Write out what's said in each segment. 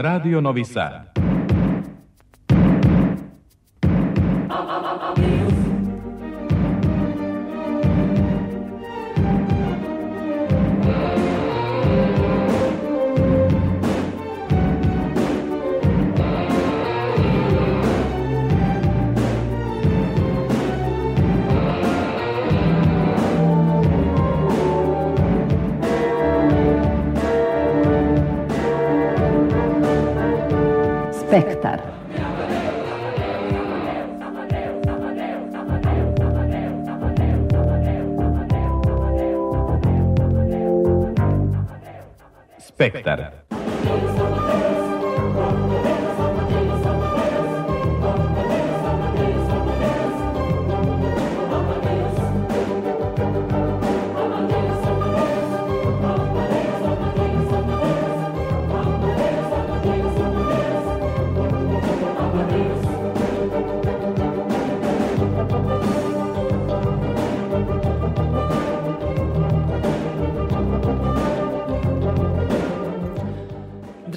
Radio Novi Sad. Spektar. Spektar.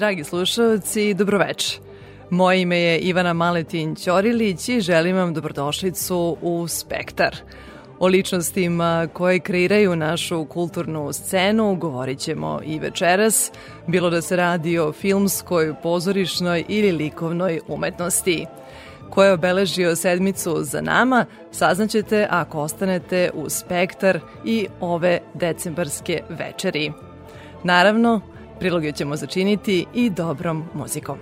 Dragi slušalci, dobroveče. Moje ime je Ivana Maletin Ćorilić i želim vam dobrodošlicu u Spektar. O ličnostima koje kreiraju našu kulturnu scenu govorit ćemo i večeras, bilo da se radi o filmskoj, pozorišnoj ili likovnoj umetnosti. Ko je obeležio sedmicu za nama, saznaćete ako ostanete u Spektar i ove decembarske večeri. Naravno, Priloge ćemo začiniti i dobrom muzikom.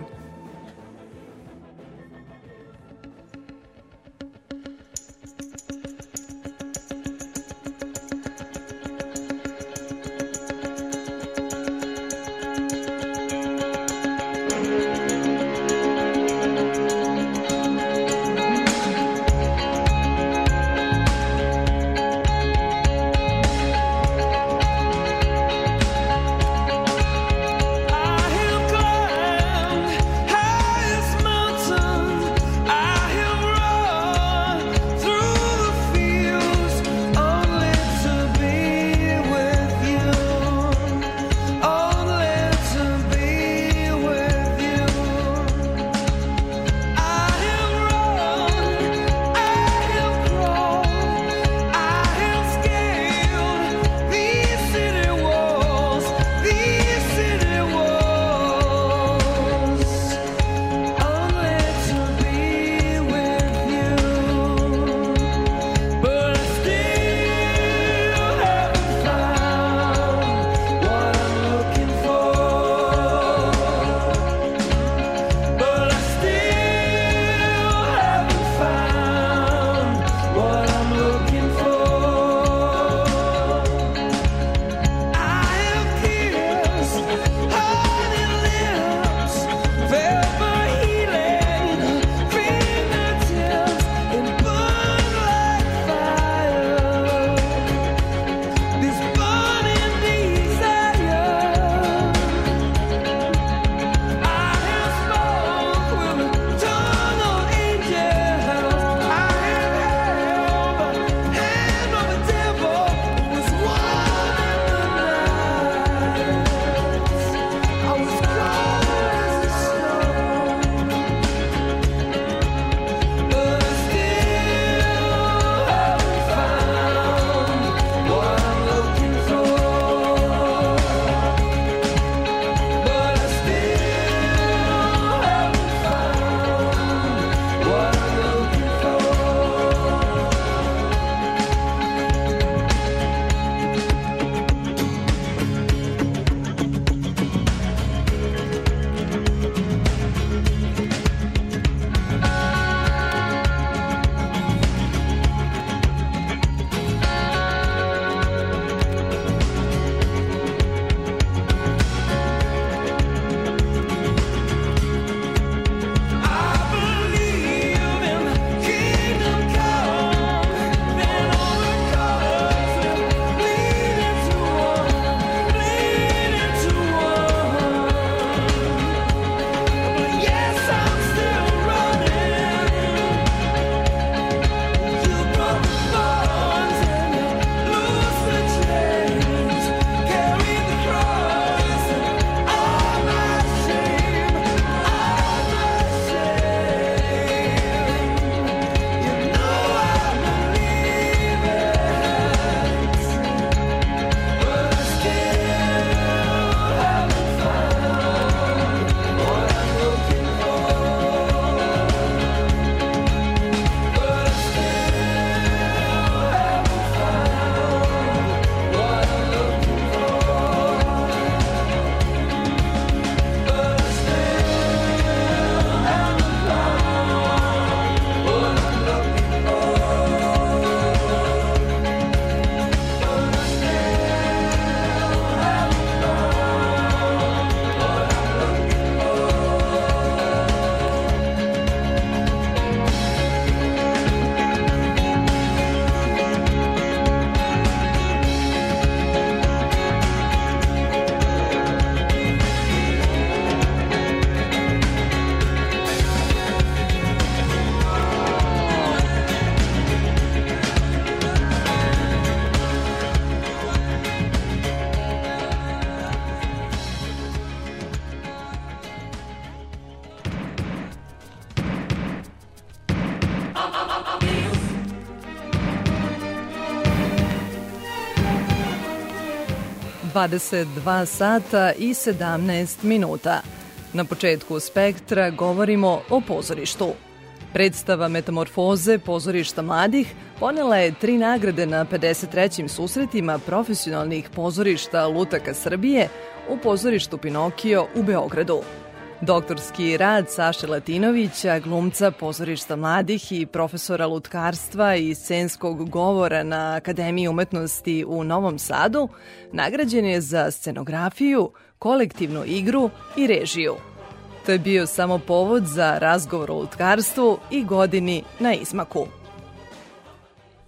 22 sata i 17 minuta. Na početku spektra govorimo o pozorištu. Predstava Metamorfoze pozorišta mladih ponela je tri nagrade na 53. susretima profesionalnih pozorišta Lutaka Srbije u pozorištu Pinokio u Beogradu. Doktorski rad Saše Latinovića, glumca pozorišta mladih i profesora lutkarstva i scenskog govora na Akademiji umetnosti u Novom Sadu, nagrađen je za scenografiju, kolektivnu igru i režiju. To je bio samo povod za razgovor o lutkarstvu i godini na izmaku.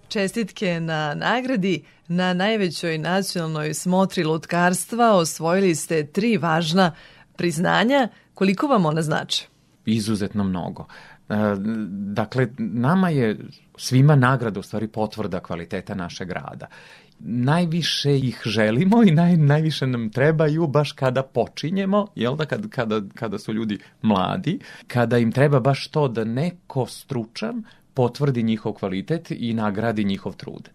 Čestitke na nagradi na najvećoj nacionalnoj smotri lutkarstva osvojili ste tri važna priznanja – Koliko vam ona znači? Izuzetno mnogo. E, dakle, nama je svima nagrada u stvari potvrda kvaliteta našeg rada. Najviše ih želimo i naj, najviše nam trebaju baš kada počinjemo, jel da, kada, kada, kada su ljudi mladi, kada im treba baš to da neko stručan potvrdi njihov kvalitet i nagradi njihov trud.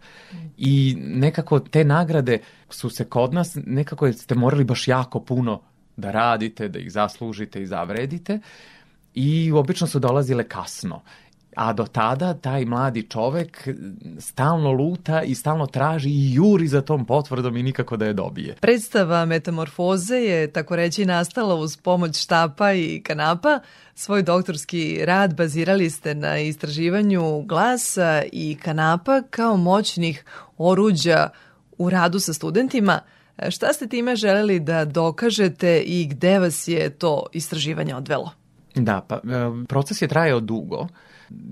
I nekako te nagrade su se kod nas, nekako ste morali baš jako puno da radite, da ih zaslužite i zavredite i obično su dolazile kasno. A do tada taj mladi čovek stalno luta i stalno traži i juri za tom potvrdom i nikako da je dobije. Predstava Metamorfoze je tako reći nastala uz pomoć štapa i kanapa. Svoj doktorski rad bazirali ste na istraživanju glasa i kanapa kao moćnih oruđa u radu sa studentima – Šta ste time želeli da dokažete i gde vas je to istraživanje odvelo? Da, pa e, proces je trajao dugo.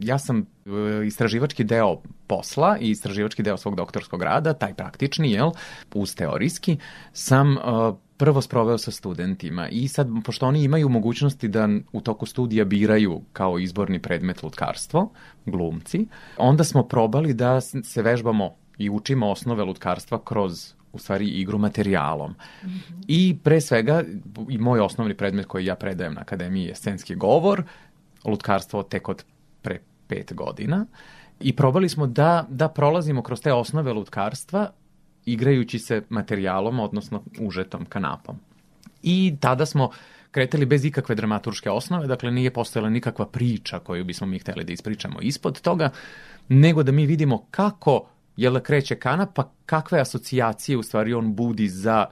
Ja sam e, istraživački deo posla i istraživački deo svog doktorskog rada, taj praktični, jel, uz teorijski, sam e, prvo sproveo sa studentima i sad, pošto oni imaju mogućnosti da u toku studija biraju kao izborni predmet lutkarstvo, glumci, onda smo probali da se vežbamo i učimo osnove lutkarstva kroz u stvari igru materijalom. Mm -hmm. I pre svega, i moj osnovni predmet koji ja predajem na akademiji je scenski govor, lutkarstvo tek od pre pet godina. I probali smo da, da prolazimo kroz te osnove lutkarstva igrajući se materijalom, odnosno užetom kanapom. I tada smo kretali bez ikakve dramaturške osnove, dakle nije postojala nikakva priča koju bismo mi hteli da ispričamo ispod toga, nego da mi vidimo kako jel kreće kanap, pa kakve asocijacije u stvari on budi za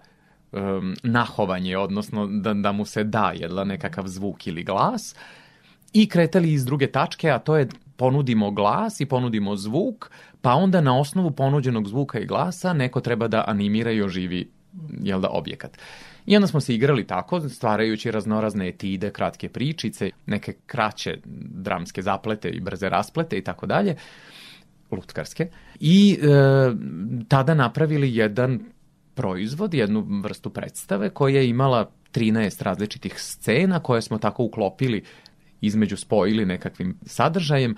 um, nahovanje, odnosno da, da mu se da jel da nekakav zvuk ili glas? I kretali iz druge tačke, a to je ponudimo glas i ponudimo zvuk, pa onda na osnovu ponuđenog zvuka i glasa neko treba da animira i oživi jel da, objekat. I onda smo se igrali tako, stvarajući raznorazne etide, kratke pričice, neke kraće dramske zaplete i brze rasplete i tako dalje lutkarske i e, tada napravili jedan proizvod, jednu vrstu predstave koja je imala 13 različitih scena koje smo tako uklopili između spojili nekakvim sadržajem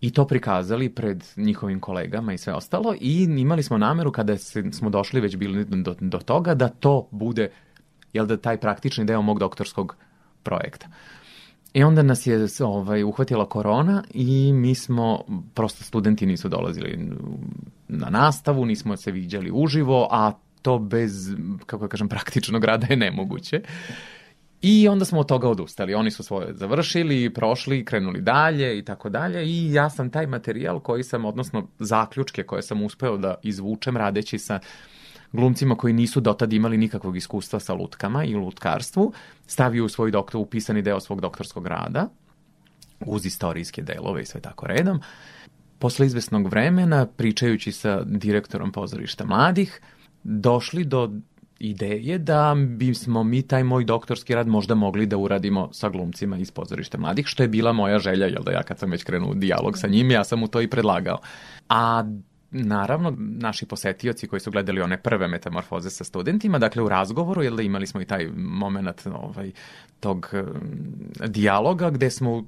i to prikazali pred njihovim kolegama i sve ostalo i imali smo nameru kada smo došli već bili do, do toga da to bude jel da taj praktični deo mog doktorskog projekta. I onda nas je ovaj, uhvatila korona i mi smo, prosto studenti nisu dolazili na nastavu, nismo se viđali uživo, a to bez, kako kažem, praktičnog rada je nemoguće. I onda smo od toga odustali. Oni su svoje završili, prošli, krenuli dalje i tako dalje i ja sam taj materijal koji sam, odnosno zaključke koje sam uspeo da izvučem radeći sa glumcima koji nisu dotad imali nikakvog iskustva sa lutkama i lutkarstvu, stavio u svoj doktor, upisani deo svog doktorskog rada, uz istorijske delove i sve tako redom. Posle izvesnog vremena, pričajući sa direktorom pozorišta mladih, došli do ideje da bismo mi taj moj doktorski rad možda mogli da uradimo sa glumcima iz pozorišta mladih, što je bila moja želja, jel da ja kad sam već krenuo u dijalog sa njim, ja sam mu to i predlagao. A Naravno, naši posetioci koji su gledali one prve metamorfoze sa studentima, dakle u razgovoru, jel da imali smo i taj moment ovaj, tog um, dijaloga gde smo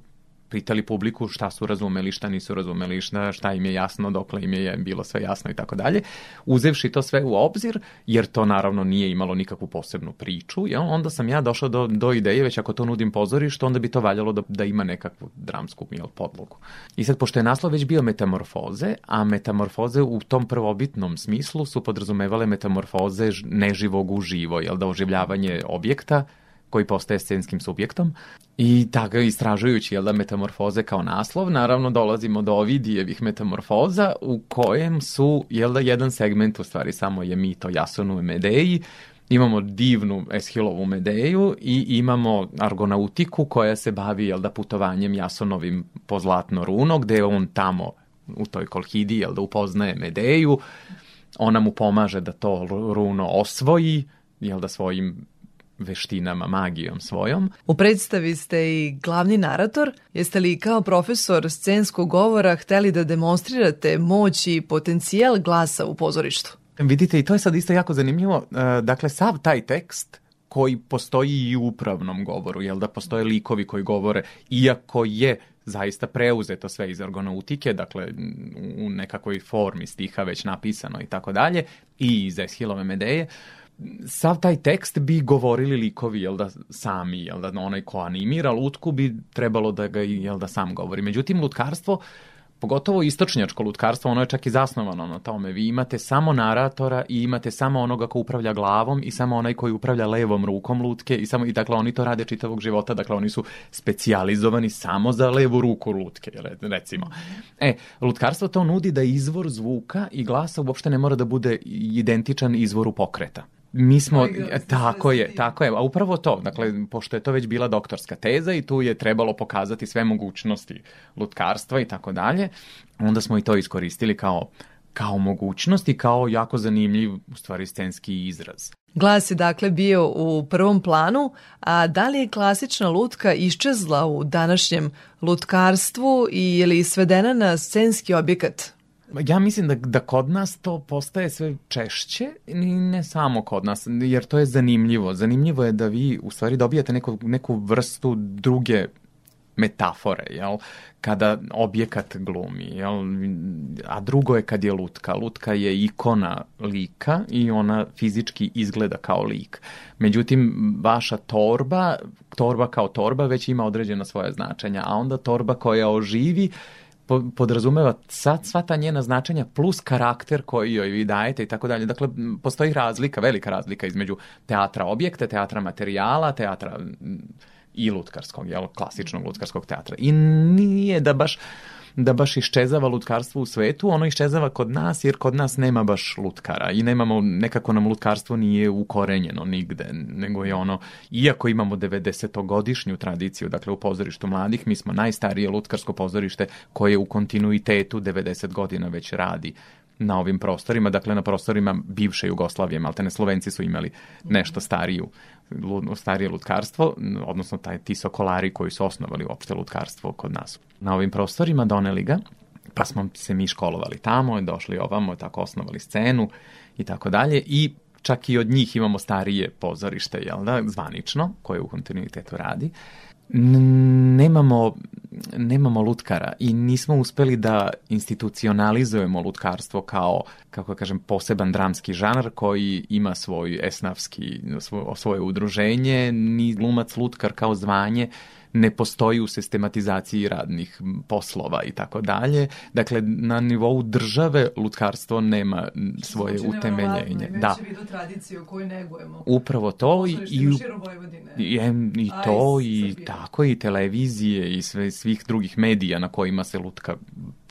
pitali publiku šta su razumeli, šta nisu razumeli, šta, šta im je jasno, dokle im je bilo sve jasno i tako dalje. Uzevši to sve u obzir, jer to naravno nije imalo nikakvu posebnu priču, jel? onda sam ja došao do, do ideje, već ako to nudim pozorištu, onda bi to valjalo da, da ima nekakvu dramsku jel, podlogu. I sad, pošto je naslov već bio metamorfoze, a metamorfoze u tom prvobitnom smislu su podrazumevale metamorfoze neživog u živo, jel da oživljavanje objekta koji postaje scenskim subjektom. I tako istražujući jel da, metamorfoze kao naslov, naravno dolazimo do Ovidijevih metamorfoza u kojem su jel da, jedan segment u stvari samo je mito Jasonu i Medeji, imamo divnu Eshilovu Medeju i imamo Argonautiku koja se bavi jel da, putovanjem Jasonovim po Zlatno runo, gde on tamo u toj Kolhidi jel da upoznaje Medeju, ona mu pomaže da to runo osvoji, jel da svojim veštinama, magijom svojom. U predstavi ste i glavni narator. Jeste li kao profesor scenskog govora hteli da demonstrirate moć i potencijal glasa u pozorištu? Vidite, i to je sad isto jako zanimljivo. E, dakle, sav taj tekst koji postoji i u upravnom govoru, jel da postoje likovi koji govore, iako je zaista preuzeto sve iz orgonautike, dakle u nekakvoj formi stiha već napisano i tako dalje, i iz Eshilove Medeje, sav taj tekst bi govorili likovi, jel da, sami, jel da, onaj ko animira lutku bi trebalo da ga, jel da, sam govori. Međutim, lutkarstvo pogotovo istočnjačko lutkarstvo, ono je čak i zasnovano na tome. Vi imate samo naratora i imate samo onoga ko upravlja glavom i samo onaj koji upravlja levom rukom lutke i samo i dakle oni to rade čitavog života, dakle oni su specijalizovani samo za levu ruku lutke, recimo. E, lutkarstvo to nudi da izvor zvuka i glasa uopšte ne mora da bude identičan izvoru pokreta mi smo, tako je, tako je, a upravo to, dakle, pošto je to već bila doktorska teza i tu je trebalo pokazati sve mogućnosti lutkarstva i tako dalje, onda smo i to iskoristili kao kao mogućnost i kao jako zanimljiv, u stvari, scenski izraz. Glas je dakle bio u prvom planu, a da li je klasična lutka iščezla u današnjem lutkarstvu i je li svedena na scenski objekat? Ja mislim da, da kod nas to postaje sve češće i ne samo kod nas, jer to je zanimljivo. Zanimljivo je da vi u stvari dobijate neku, neku vrstu druge metafore, jel? kada objekat glumi, jel? a drugo je kad je lutka. Lutka je ikona lika i ona fizički izgleda kao lik. Međutim, vaša torba, torba kao torba već ima određena svoja značenja, a onda torba koja oživi podrazumeva sad sva ta njena značenja plus karakter koji joj vi dajete i tako dalje. Dakle, postoji razlika, velika razlika između teatra objekta, teatra materijala, teatra i lutkarskog, jel, klasičnog lutkarskog teatra. I nije da baš da baš iščezava lutkarstvo u svetu, ono iščezava kod nas jer kod nas nema baš lutkara i nemamo, nekako nam lutkarstvo nije ukorenjeno nigde, nego je ono, iako imamo 90-godišnju tradiciju, dakle u pozorištu mladih, mi smo najstarije lutkarsko pozorište koje u kontinuitetu 90 godina već radi na ovim prostorima, dakle na prostorima bivše Jugoslavije, maltene Slovenci su imali nešto stariju, starije lutkarstvo, odnosno taj, ti sokolari koji su osnovali uopšte lutkarstvo kod nas. Na ovim prostorima doneli ga, pa smo se mi školovali tamo, došli ovamo, tako osnovali scenu i tako dalje i čak i od njih imamo starije pozorište, jel da, zvanično, koje u kontinuitetu radi. Nemamo nemamo lutkara i nismo uspeli da institucionalizujemo lutkarstvo kao, kako da kažem, poseban dramski žanar koji ima svoj esnavski, svoje, udruženje, ni glumac lutkar kao zvanje ne postoji u sistematizaciji radnih poslova i tako dalje. Dakle, na nivou države lutkarstvo nema svoje Zvuči utemeljenje. Da. tradiciju koju negujemo. Upravo to i, i, i, i to i tako i televizije i sve, svih drugih medija na kojima se lutka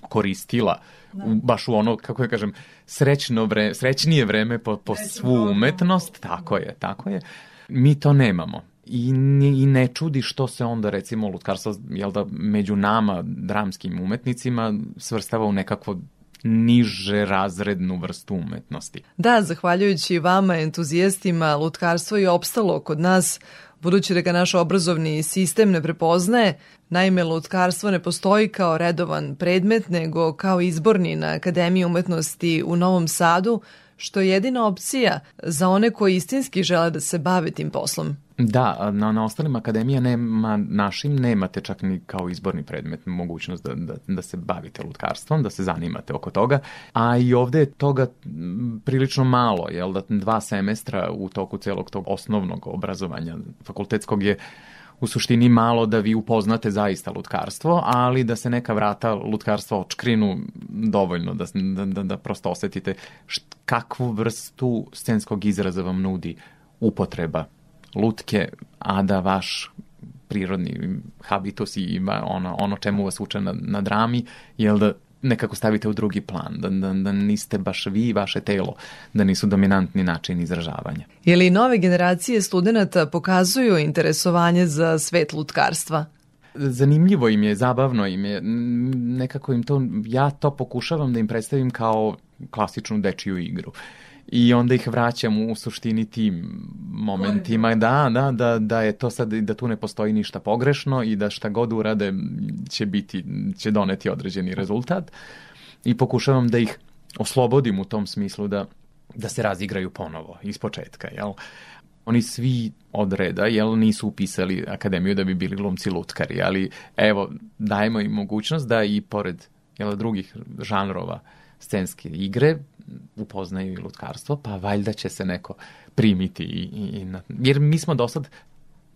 koristila da. u, baš u ono, kako ja kažem, srećno vre, srećnije vreme po, po svu umetnost, tako je, tako je. Mi to nemamo i, i ne čudi što se onda recimo lutkarstvo jel da, među nama dramskim umetnicima svrstava u nekakvo niže razrednu vrstu umetnosti. Da, zahvaljujući vama entuzijastima, lutkarstvo je opstalo kod nas, budući da ga naš obrazovni sistem ne prepoznaje, naime lutkarstvo ne postoji kao redovan predmet, nego kao izborni na Akademiji umetnosti u Novom Sadu, što je jedina opcija za one koji istinski žele da se bave tim poslom. Da, na, na ostalim akademija nema, našim nemate čak ni kao izborni predmet mogućnost da, da, da se bavite lutkarstvom, da se zanimate oko toga, a i ovde je toga prilično malo, jel da dva semestra u toku celog tog osnovnog obrazovanja fakultetskog je u suštini malo da vi upoznate zaista lutkarstvo, ali da se neka vrata lutkarstva očkrinu dovoljno, da, da, da, da prosto osetite št, kakvu vrstu scenskog izraza vam nudi upotreba lutke, a da vaš prirodni habitus i ono, ono čemu vas uče na, na drami, jel da nekako stavite u drugi plan, da, da, da niste baš vi i vaše telo, da nisu dominantni način izražavanja. Je li nove generacije studenta pokazuju interesovanje za svet lutkarstva? Zanimljivo im je, zabavno im je, nekako im to, ja to pokušavam da im predstavim kao klasičnu dečiju igru. Uh, i onda ih vraćam u suštini tim momentima. Da, da, da, da je to sad da tu ne postoji ništa pogrešno i da šta god urade će biti će doneti određeni rezultat. I pokušavam da ih oslobodim u tom smislu da da se razigraju ponovo iz početka, jel? Oni svi od reda, jel, nisu upisali akademiju da bi bili glumci lutkari, ali evo, dajemo im mogućnost da i pored jel, drugih žanrova scenske igre upoznaju i lutkarstvo, pa valjda će se neko primiti i, i, na, jer mi smo do sad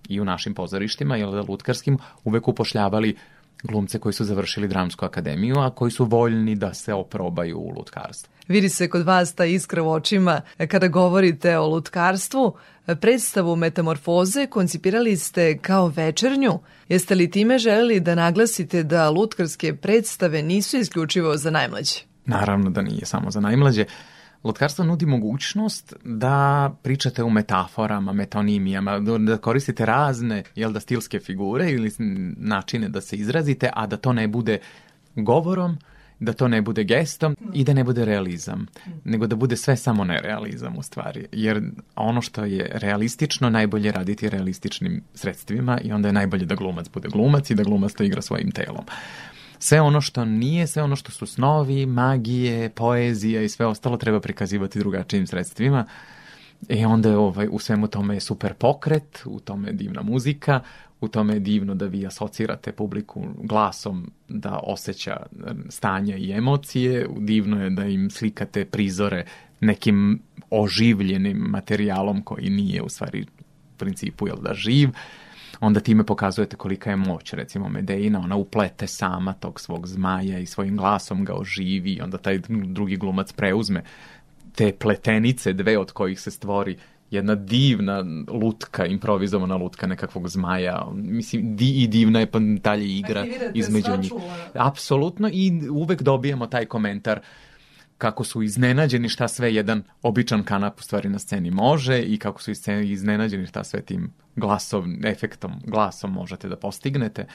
i u našim pozorištima, jel da lutkarskim, uvek upošljavali glumce koji su završili dramsku akademiju, a koji su voljni da se oprobaju u lutkarstvu. Vidi se kod vas ta iskra u očima kada govorite o lutkarstvu. Predstavu Metamorfoze koncipirali ste kao večernju. Jeste li time želeli da naglasite da lutkarske predstave nisu isključivo za najmlađe? Naravno da nije samo za najmlađe. Lutkarstvo nudi mogućnost da pričate u metaforama, metonimijama, da koristite razne, jel da, stilske figure ili načine da se izrazite, a da to ne bude govorom, da to ne bude gestom i da ne bude realizam, nego da bude sve samo nerealizam u stvari. Jer ono što je realistično, najbolje raditi realističnim sredstvima i onda je najbolje da glumac bude glumac i da glumac to igra svojim telom sve ono što nije, sve ono što su snovi, magije, poezija i sve ostalo treba prikazivati drugačijim sredstvima. I e, onda je ovaj, u svemu tome je super pokret, u tome je divna muzika, u tome je divno da vi asocirate publiku glasom da osjeća stanja i emocije, divno je da im slikate prizore nekim oživljenim materijalom koji nije u stvari principu jel da živ onda time pokazujete kolika je moć, recimo Medeina, ona uplete sama tog svog zmaja i svojim glasom ga oživi i onda taj drugi glumac preuzme te pletenice, dve od kojih se stvori jedna divna lutka, improvizovana lutka nekakvog zmaja. Mislim, di, i divna je pa dalje igra između njih. Apsolutno i uvek dobijemo taj komentar kako su iznenađeni šta sve jedan običan kanap u stvari na sceni može i kako su iznenađeni šta sve tim glasom, efektom, glasom možete da postignete,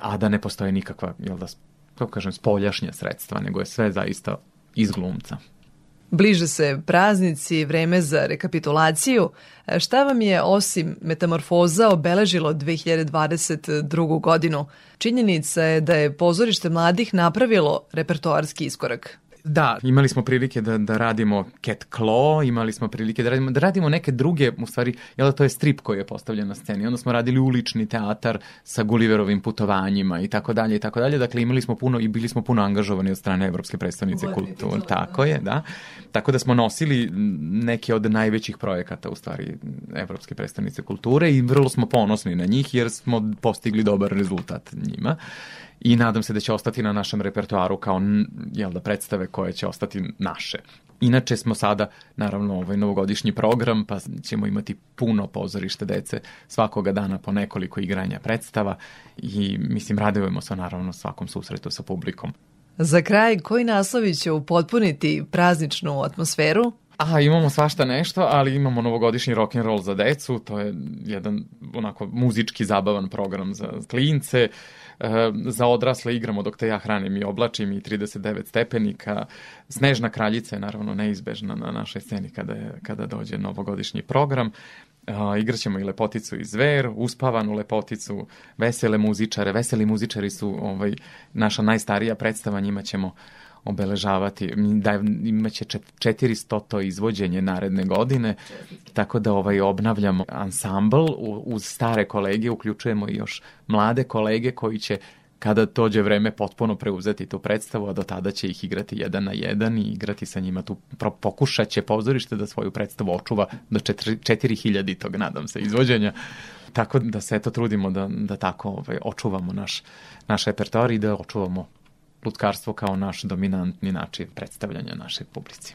a da ne postoje nikakva, jel da, kako kažem, spoljašnja sredstva, nego je sve zaista iz glumca. Bliže se praznici, vreme za rekapitulaciju. Šta vam je osim metamorfoza obeležilo 2022. godinu? Činjenica je da je pozorište mladih napravilo repertoarski iskorak. Da, imali smo prilike da, da radimo Cat Claw, imali smo prilike da radimo, da radimo neke druge, u stvari, jel da to je strip koji je postavljen na sceni, onda smo radili ulični teatar sa Gulliverovim putovanjima i tako dalje i tako dalje, dakle imali smo puno i bili smo puno angažovani od strane Evropske predstavnice kulture, tako je, da. Tako da smo nosili neke od najvećih projekata, u stvari, Evropske predstavnice kulture i vrlo smo ponosni na njih jer smo postigli dobar rezultat njima i nadam se da će ostati na našem repertoaru kao jel da, predstave koje će ostati naše. Inače smo sada, naravno, ovaj novogodišnji program, pa ćemo imati puno pozorište dece svakoga dana po nekoliko igranja predstava i, mislim, radujemo se naravno svakom susretu sa publikom. Za kraj, koji naslovi će upotpuniti prazničnu atmosferu? A, imamo svašta nešto, ali imamo novogodišnji rock and roll za decu, to je jedan onako muzički zabavan program za klince. E, za odrasle igramo dok te ja hranim i oblačim i 39 stepenika. Snežna kraljica je naravno neizbežna na našoj sceni kada, je, kada dođe novogodišnji program. Uh, igraćemo i Lepoticu i Zver, Uspavanu Lepoticu, Vesele muzičare. Veseli muzičari su ovaj, naša najstarija predstava, njima ćemo obeležavati. Da, imaće 400 izvođenje naredne godine, tako da ovaj obnavljamo ansambl uz stare kolege, uključujemo i još mlade kolege koji će kada dođe vreme potpuno preuzeti tu predstavu, a do tada će ih igrati jedan na jedan i igrati sa njima tu, pokušat će pozorište da svoju predstavu očuva do 4000 tog, nadam se, izvođenja. Tako da se eto trudimo da, da tako ovaj, očuvamo naš, naš repertoar i da očuvamo lutkarstvo kao naš dominantni način predstavljanja naše publici.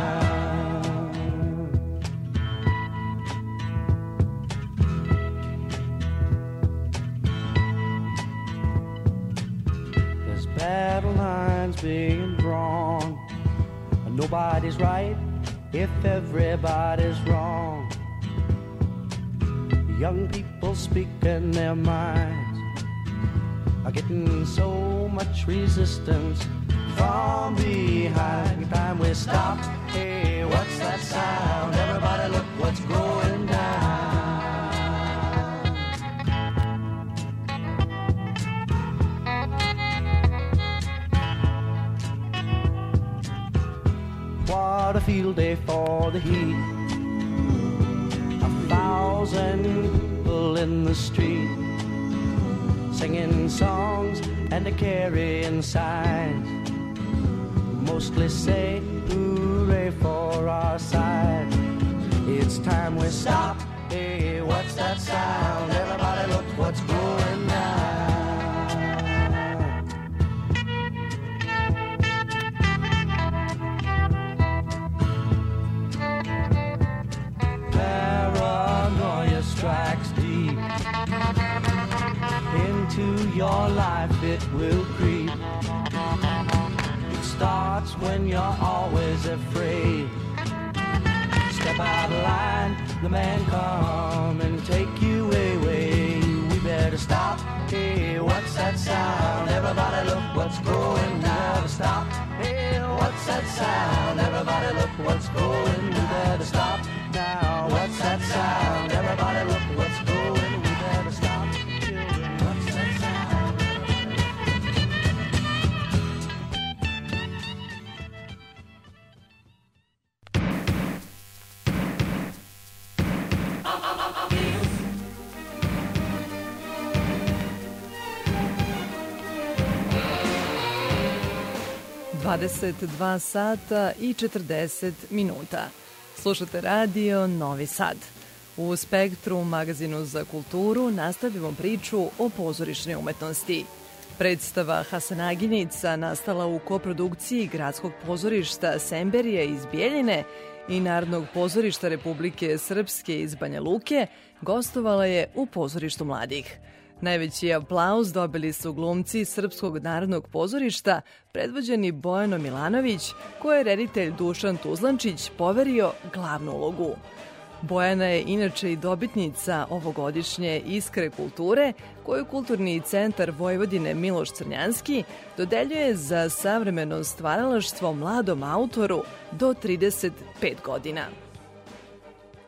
Everybody's wrong. Young people speaking their minds are getting so much resistance from behind. Time we stop. Hey, what's that sound? Everybody, look what's going What a field day for the heat A thousand people in the street singing songs and a carrying signs. Mostly say hooray for our side. It's time we stop. Hey, what's that sound? Everybody look what's going life it will creep. It starts when you're always afraid. Step out of line, the man come and take you away. We better stop. Hey, what's that sound? Everybody look what's going now. Stop. Hey, what's that sound? Everybody look what's going. We better stop now. What's that sound? 22 sata i 40 minuta. Slušate radio Novi Sad. U Spektru, magazinu za kulturu, nastavimo priču o pozorišnoj umetnosti. Predstava Hasanaginica nastala u koprodukciji Gradskog pozorišta Semberije iz Bijeljine i Narodnog pozorišta Republike Srpske iz Banja Luke gostovala je u pozorištu mladih. Najveći aplauz dobili su glumci Srpskog narodnog pozorišta, predvođeni Bojano Milanović, koje je reditelj Dušan Tuzlančić poverio glavnu ulogu. Bojana je inače i dobitnica ovogodišnje Iskre kulture, koju Kulturni centar Vojvodine Miloš Crnjanski dodeljuje za savremeno stvaralaštvo mladom autoru do 35 godina.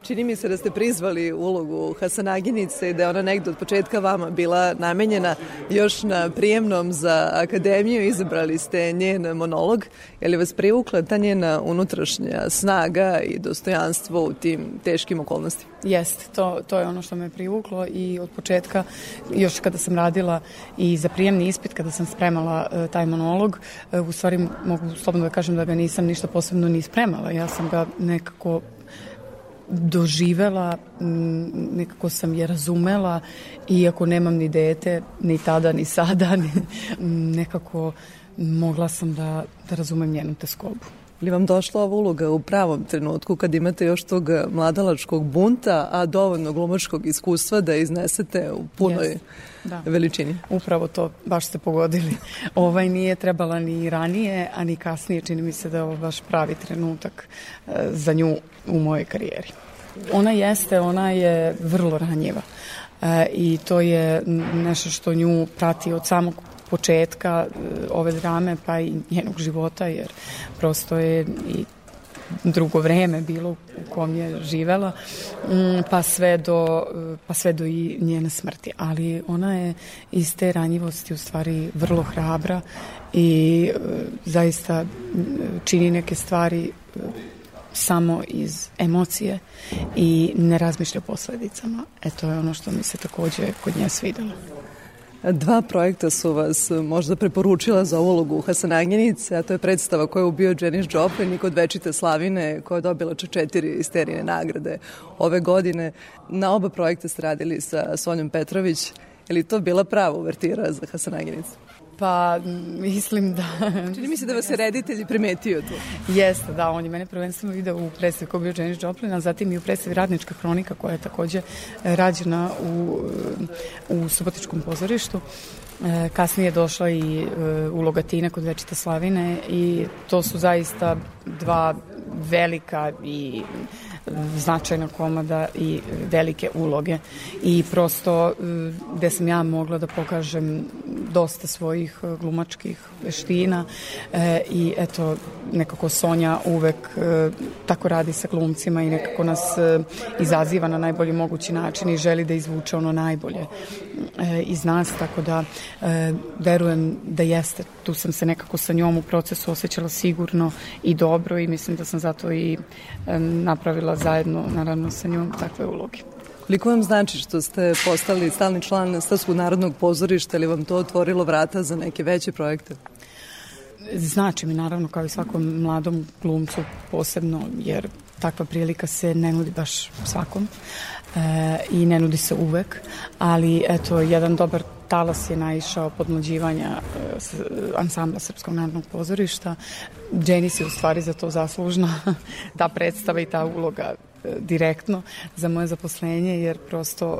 Čini mi se da ste prizvali ulogu Hasanaginice i da je ona negde od početka vama bila namenjena još na prijemnom za akademiju. Izabrali ste njen monolog. Je li vas privukla ta njena unutrašnja snaga i dostojanstvo u tim teškim okolnostima? Jeste, to, to je ono što me privuklo i od početka, još kada sam radila i za prijemni ispit, kada sam spremala uh, taj monolog, uh, u stvari mogu slobodno da kažem da ga nisam ništa posebno ni spremala. Ja sam ga nekako doživela, nekako sam je razumela, iako nemam ni dete, ni tada, ni sada, nekako mogla sam da, da razumem njenu teskobu li vam došla ova uloga u pravom trenutku kad imate još tog mladalačkog bunta, a dovoljno glumačkog iskustva da iznesete u punoj yes. da. veličini? Upravo to, baš ste pogodili. Ovaj nije trebala ni ranije, a ni kasnije. Čini mi se da je ovo baš pravi trenutak e, za nju u mojoj karijeri. Ona jeste, ona je vrlo ranjiva. E, I to je nešto što nju prati od samog početka e, ove drame pa i njenog života jer prosto je i drugo vreme bilo u kom je živela mm, pa sve do pa sve do i njene smrti ali ona je iz te ranjivosti u stvari vrlo hrabra i e, zaista čini neke stvari samo iz emocije i ne razmišlja o posledicama. E to je ono što mi se takođe kod nje svidelo. Dva projekta su vas možda preporučila za ulogu Hasanaginice, a to je predstava koja je ubio Janis Joplin i kod Večite Slavine koja je dobila četiri isterine nagrade ove godine. Na oba projekta ste radili sa Sonjom Petrović. Je li to bila prava uvertira za Hasanaginicu? Pa, mislim da... Čini mi se da vas je reditelj primetio tu. Jeste, da, on je mene prvenstveno video u predstavi ko bio Janis Joplin, a zatim i u predstavi Radnička hronika koja je takođe e, rađena u, u Subotičkom pozorištu. E, kasnije je došla i e, uloga Tina kod Večite Slavine i to su zaista dva velika i značajna komada i velike uloge i prosto e, gde sam ja mogla da pokažem dosta svojih e, glumačkih veština e, i eto nekako Sonja uvek tako radi sa glumcima i nekako nas izaziva na najbolji mogući način i želi da izvuče ono najbolje iz nas, tako da verujem da jeste. Tu sam se nekako sa njom u procesu osjećala sigurno i dobro i mislim da sam zato i napravila zajedno, naravno sa njom, takve uloge. Koliko vam znači što ste postali stalni član Stavskog narodnog pozorišta ili vam to otvorilo vrata za neke veće projekte? Znači mi naravno kao i svakom mladom glumcu posebno jer takva prilika se ne nudi baš svakom e, i ne nudi se uvek, ali eto jedan dobar talas je naišao podmlađivanja e, ansambla Srpskog narodnog pozorišta. Dženis je u stvari za to zaslužna, ta predstava i ta uloga e, direktno za moje zaposlenje, jer prosto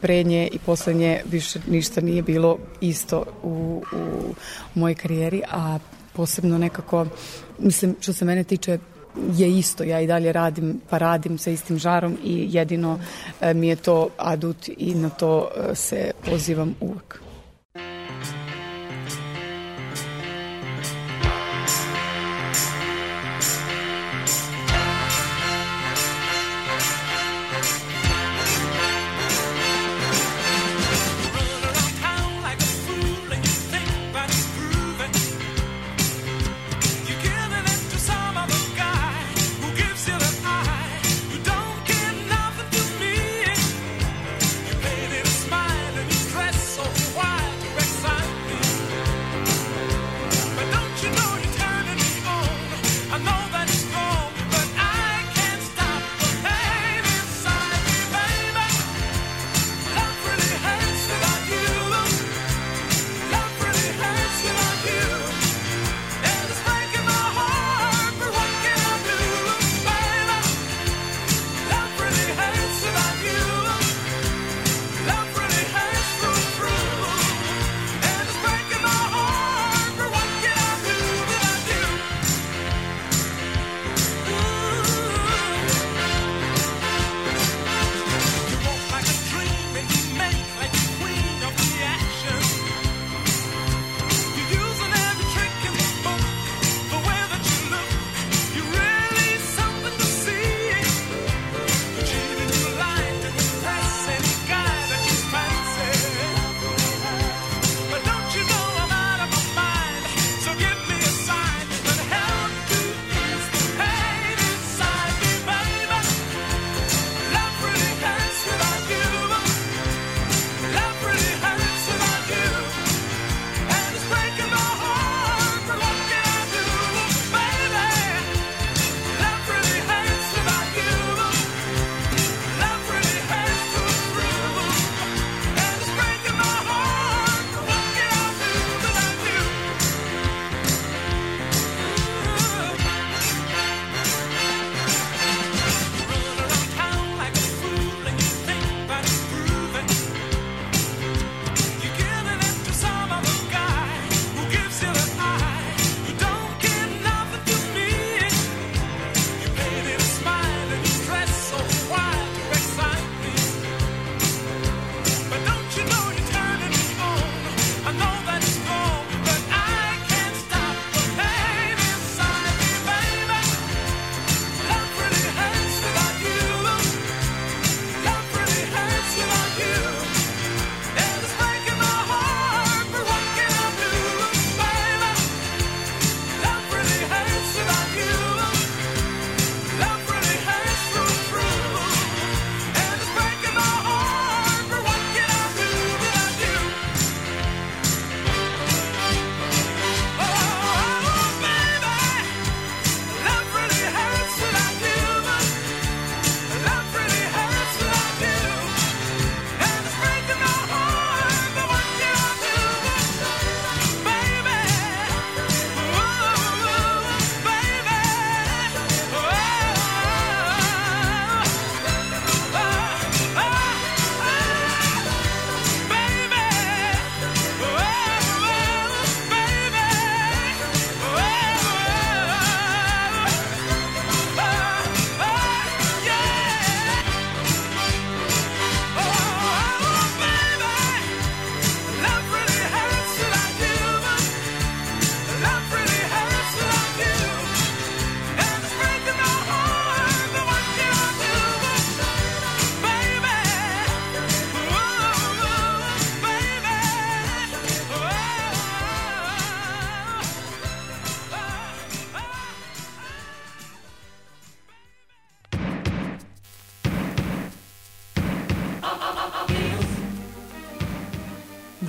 pre nje i posle nje više ništa nije bilo isto u, u mojoj karijeri, a posebno nekako, mislim, što se mene tiče, je isto, ja i dalje radim, pa radim sa istim žarom i jedino e, mi je to adut i na to e, se pozivam uvek.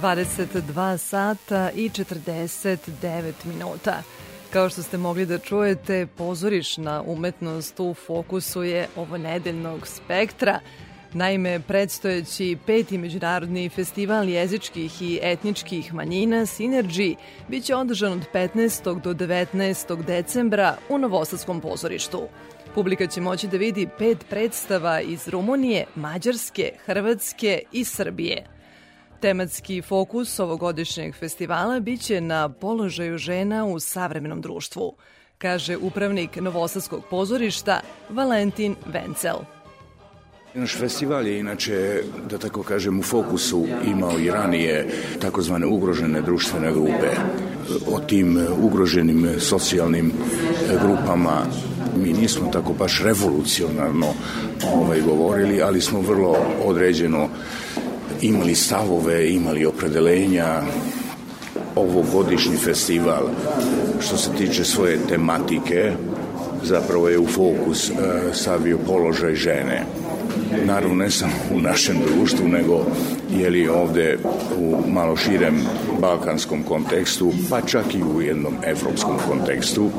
22 sata i 49 minuta. Kao što ste mogli da čujete, pozorišna umetnost u fokusu je ovo nedeljnog spektra. Naime, predstojeći peti međunarodni festival jezičkih i etničkih manjina Synergy biće održan od 15. do 19. decembra u Novosadskom pozorištu. Publika će moći da vidi pet predstava iz Rumunije, Mađarske, Hrvatske i Srbije – Tematski fokus ovogodišnjeg festivala biće na položaju žena u savremenom društvu, kaže upravnik Novosadskog pozorišta Valentin Vencel. Naš festival je inače, da tako kažem, u fokusu imao i ranije takozvane ugrožene društvene grupe. O tim ugroženim socijalnim grupama mi nismo tako baš revolucionarno ovaj, govorili, ali smo vrlo određeno imali stavove, imali opredelenja. Ovogodišnji festival, što se tiče svoje tematike, zapravo je u fokus e, položaj žene. Naravno, ne samo u našem društvu, nego je li ovde u malo širem balkanskom kontekstu, pa čak i u jednom evropskom kontekstu,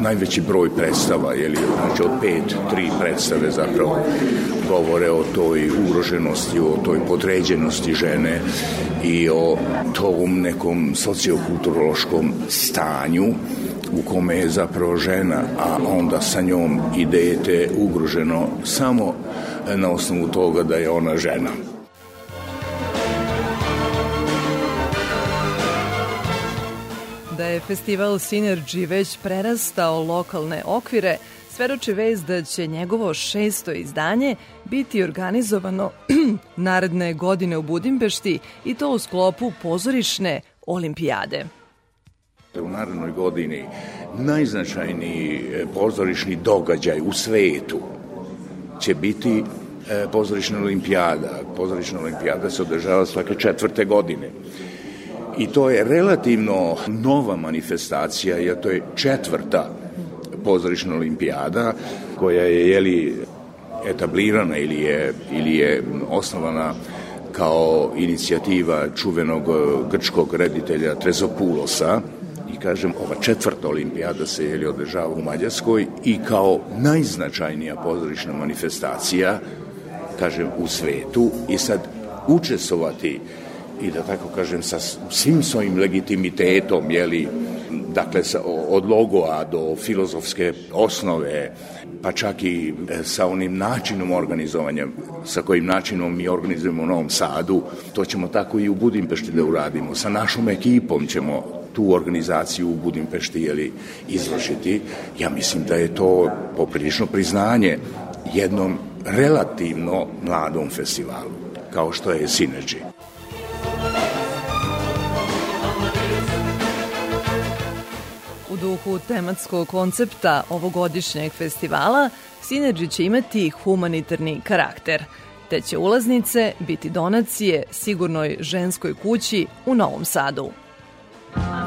najveći broj predstava, je li, znači od pet, tri predstave zapravo govore o toj ugroženosti, o toj podređenosti žene i o tom nekom sociokulturološkom stanju u kome je zapravo žena, a onda sa njom i dete ugroženo samo na osnovu toga da je ona žena. Da je festival Synergy već prerastao lokalne okvire, svedoči vez da će njegovo šesto izdanje biti organizovano naredne godine u Budimpešti i to u sklopu pozorišne olimpijade. U narednoj godini najznačajniji e, pozorišni događaj u svetu će biti e, pozorišna olimpijada. Pozorišna olimpijada se održava svake četvrte godine. I to je relativno nova manifestacija, jer to je četvrta pozorišna olimpijada koja je jeli etablirana ili je, ili je osnovana kao inicijativa čuvenog grčkog reditelja Trezopulosa. I kažem ova četvrta olimpijada se je održava u Mađarskoj i kao najznačajnija pozorišna manifestacija kažem u svetu. I sad učestvovati i da tako kažem sa svim svojim legitimitetom, jeli, dakle od logoa do filozofske osnove, pa čak i e, sa onim načinom organizovanja, sa kojim načinom mi organizujemo u Novom Sadu, to ćemo tako i u Budimpešti da uradimo. Sa našom ekipom ćemo tu organizaciju u Budimpešti jeli, izvršiti. Ja mislim da je to poprilično priznanje jednom relativno mladom festivalu, kao što je Synergy. Duhu tematskog koncepta ovogodišnjeg festivala, Synergy će imati humanitarni karakter, te će ulaznice biti donacije sigurnoj ženskoj kući u Novom Sadu. I'm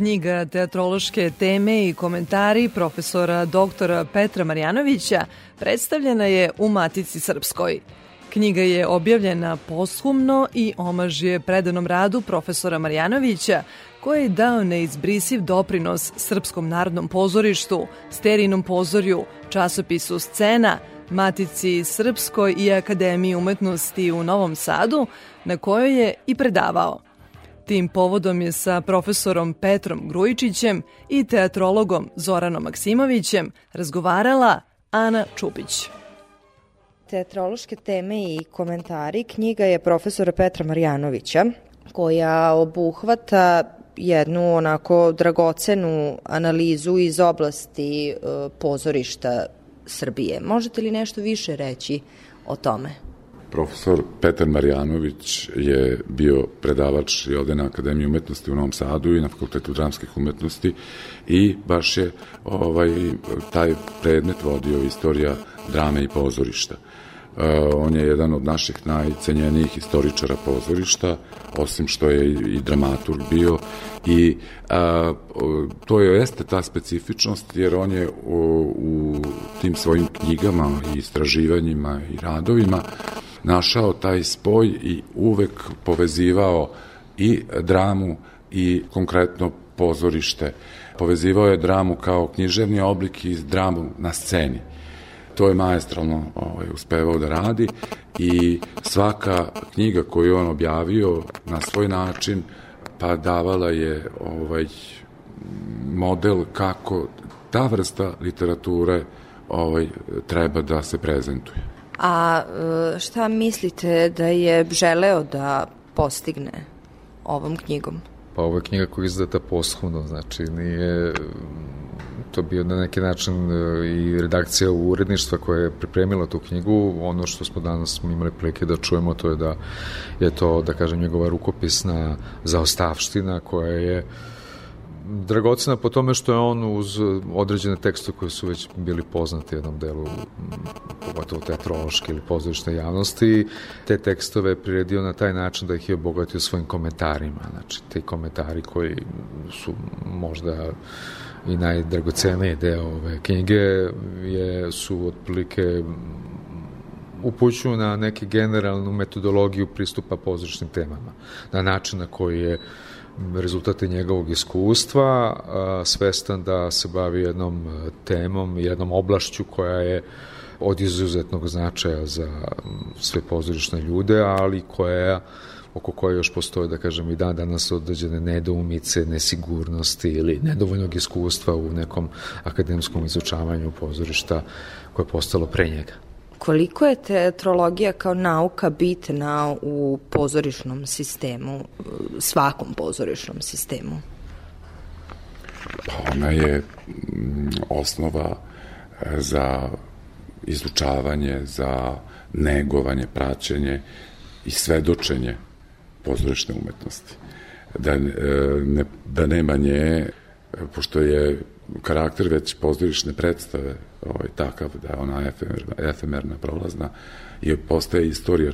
Knjiga teatrološke teme i komentari profesora doktora Petra Marjanovića predstavljena je u Matici Srpskoj. Knjiga je objavljena poshumno i omaž je predanom radu profesora Marjanovića, koji je dao neizbrisiv doprinos Srpskom narodnom pozorištu, Sterinom pozorju, časopisu Scena, Matici Srpskoj i Akademiji umetnosti u Novom Sadu, na kojoj je i predavao. Tim povodom je sa profesorom Petrom Grujičićem i teatrologom Zoranom Maksimovićem razgovarala Ana Čupić. Teatrološke teme i komentari knjiga je profesora Petra Marjanovića koja obuhvata jednu onako dragocenu analizu iz oblasti e, pozorišta Srbije. Možete li nešto više reći o tome? Profesor Petar Marjanović je bio predavač i ovde na Akademiji umetnosti u Novom Sadu i na Fakultetu dramskih umetnosti i baš je ovaj, taj predmet vodio istorija drame i pozorišta. Uh, on je jedan od naših najcenjenijih istoričara pozorišta, osim što je i dramaturg bio i a, to je jeste ta specifičnost jer on je u, u tim svojim knjigama i istraživanjima i radovima našao taj spoj i uvek povezivao i dramu i konkretno pozorište. Povezivao je dramu kao književni oblik i dramu na sceni. To je maestralno ovaj, uspevao da radi i svaka knjiga koju on objavio na svoj način pa davala je ovaj model kako ta vrsta literature ovaj treba da se prezentuje. A e, šta mislite da je želeo da postigne ovom knjigom? Pa je knjiga koja izdata posthumno, znači nije to bio na neki način e, i redakcija uredništva koja je pripremila tu knjigu. Ono što smo danas imali prilike da čujemo to je da je to, da kažem, njegova rukopisna zaostavština koja je uh, dragocena po tome što je on uz određene tekste koji su već bili poznati jednom delu pogotovo teatrološke ili pozorišne javnosti te tekstove priredio na taj način da ih je obogatio svojim komentarima. Znači te komentari koji su možda i najdragoceniji deo ove knjige je, su otprilike upućuju na neki generalnu metodologiju pristupa pozorišnim temama na način na koji je rezultate njegovog iskustva, svestan da se bavi jednom temom, jednom oblašću koja je od izuzetnog značaja za sve pozorišne ljude, ali koja oko koje još postoje, da kažem, i dan danas određene nedoumice, nesigurnosti ili nedovoljnog iskustva u nekom akademskom izučavanju pozorišta koje je postalo pre njega. Koliko je teatrologija kao nauka bitna u pozorišnom sistemu, svakom pozorišnom sistemu? Pa ona je mm, osnova e, za izučavanje, za negovanje, praćenje i svedočenje pozorišne umetnosti. Da, e, ne, da nema nje, pošto je karakter već pozorišne predstave ovaj, takav da je ona efemerna, efemerna prolazna i postaje istorija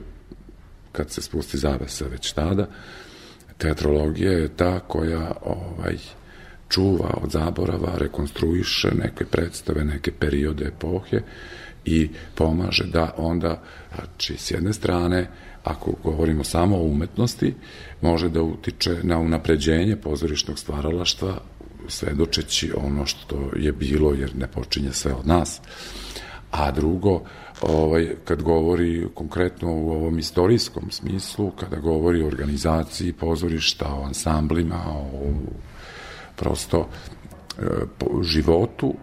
kad se spusti zavesa već tada. Teatrologija je ta koja ovaj, čuva od zaborava, rekonstruiše neke predstave, neke periode epohe i pomaže da onda, znači, s jedne strane, ako govorimo samo o umetnosti, može da utiče na unapređenje pozorišnog stvaralaštva svedočeći ono što je bilo, jer ne počinje sve od nas. A drugo, ovaj, kad govori konkretno u ovom istorijskom smislu, kada govori o organizaciji pozorišta, o ansamblima, o prosto e, po, životu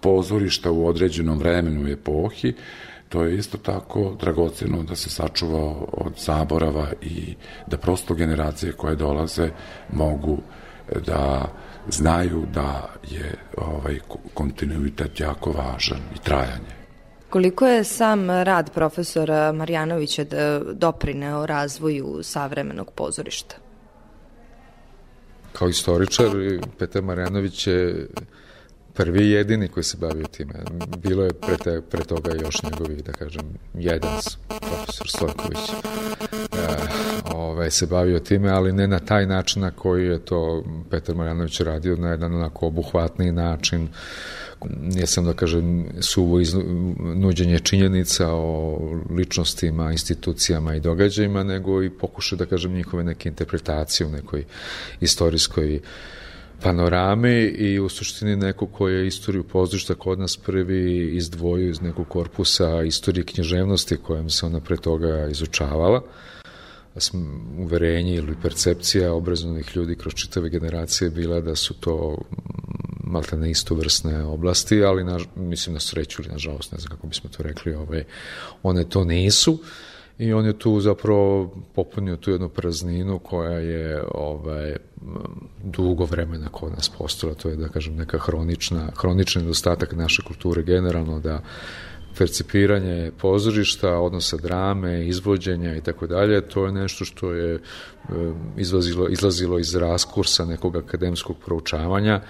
pozorišta u određenom vremenu i epohi, to je isto tako dragoceno da se sačuva od zaborava i da prosto generacije koje dolaze mogu da znaju da je ovaj kontinuitet jako važan i trajanje. Koliko je sam rad profesora Marjanovića da doprineo razvoju savremenog pozorišta? Kao istoričar, Petar Marjanović je prvi i jedini koji se bavio time. Bilo je pre, te, pre toga još njegovi, da kažem, jedan profesor Stojković. E, ovaj, se bavio time, ali ne na taj način na koji je to Petar Marjanović radio, na jedan onako obuhvatniji način, nije sam da kažem suvo nuđenje činjenica o ličnostima, institucijama i događajima, nego i pokušaj da kažem njihove neke interpretacije u nekoj istorijskoj panorame i u suštini neko ko je istoriju pozorišta kod nas prvi izdvojio iz nekog korpusa istorije književnosti kojem se ona pre toga izučavala uverenje ili percepcija obrazovanih ljudi kroz čitave generacije bila da su to malta ne istovrsne oblasti, ali na, mislim na sreću ili nažalost, ne znam kako bismo to rekli, ovaj, one to nisu. I on je tu zapravo popunio tu jednu prazninu koja je ovaj, dugo vremena kod nas postala, to je da kažem neka hronična, hronični nedostatak naše kulture generalno da percipiranje pozorišta, odnosa drame, izvođenja i tako dalje, to je nešto što je izlazilo, izlazilo iz raskursa nekog akademskog proučavanja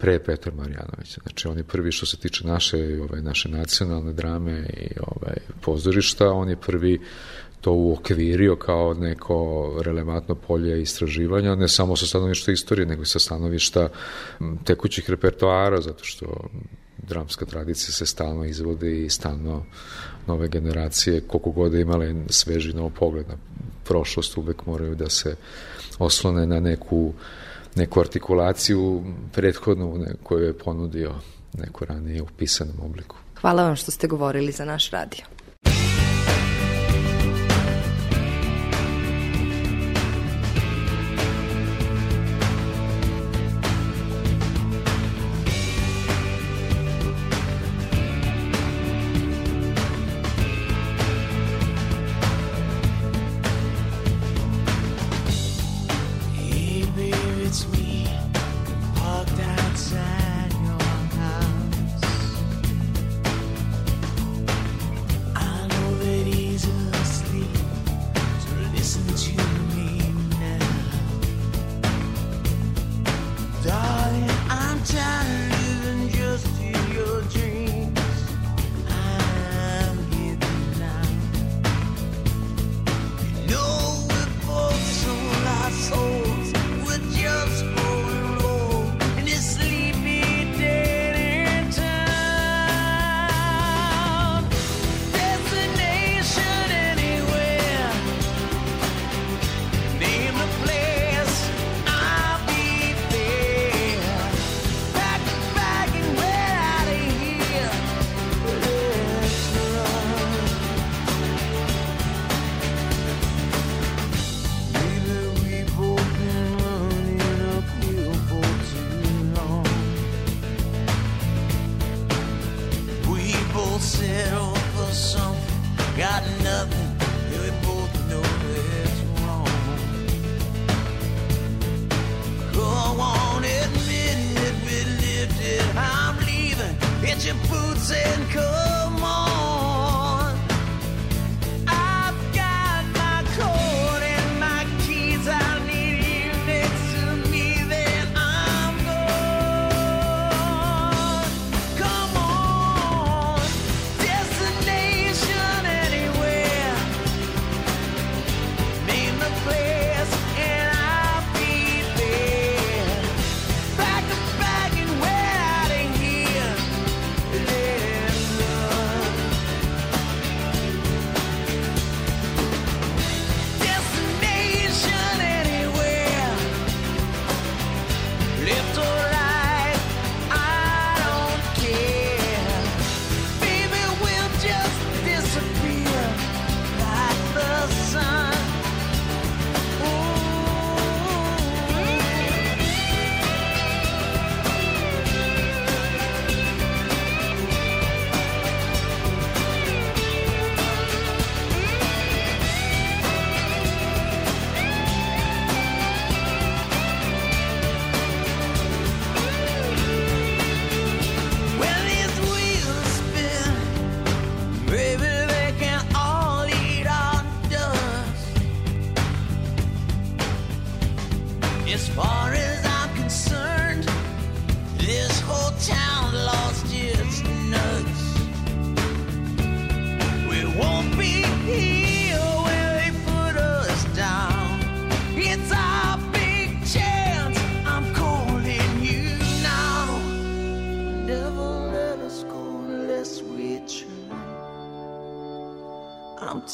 pre Petar Marjanović. Znači, on je prvi što se tiče naše, ovaj, naše nacionalne drame i ovaj, pozorišta, on je prvi to uokvirio kao neko relevantno polje istraživanja, ne samo sa stanovišta istorije, nego i sa stanovišta tekućih repertoara, zato što dramska tradicija se stalno izvodi i stalno nove generacije, koliko god imale sveži nov pogled na prošlost, uvek moraju da se oslone na neku, neku artikulaciju prethodnu koju je ponudio neko ranije u pisanom obliku. Hvala vam što ste govorili za naš radio.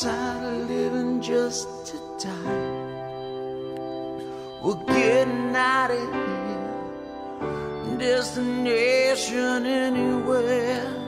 tired of living just to die. We're getting out of here, destination anywhere.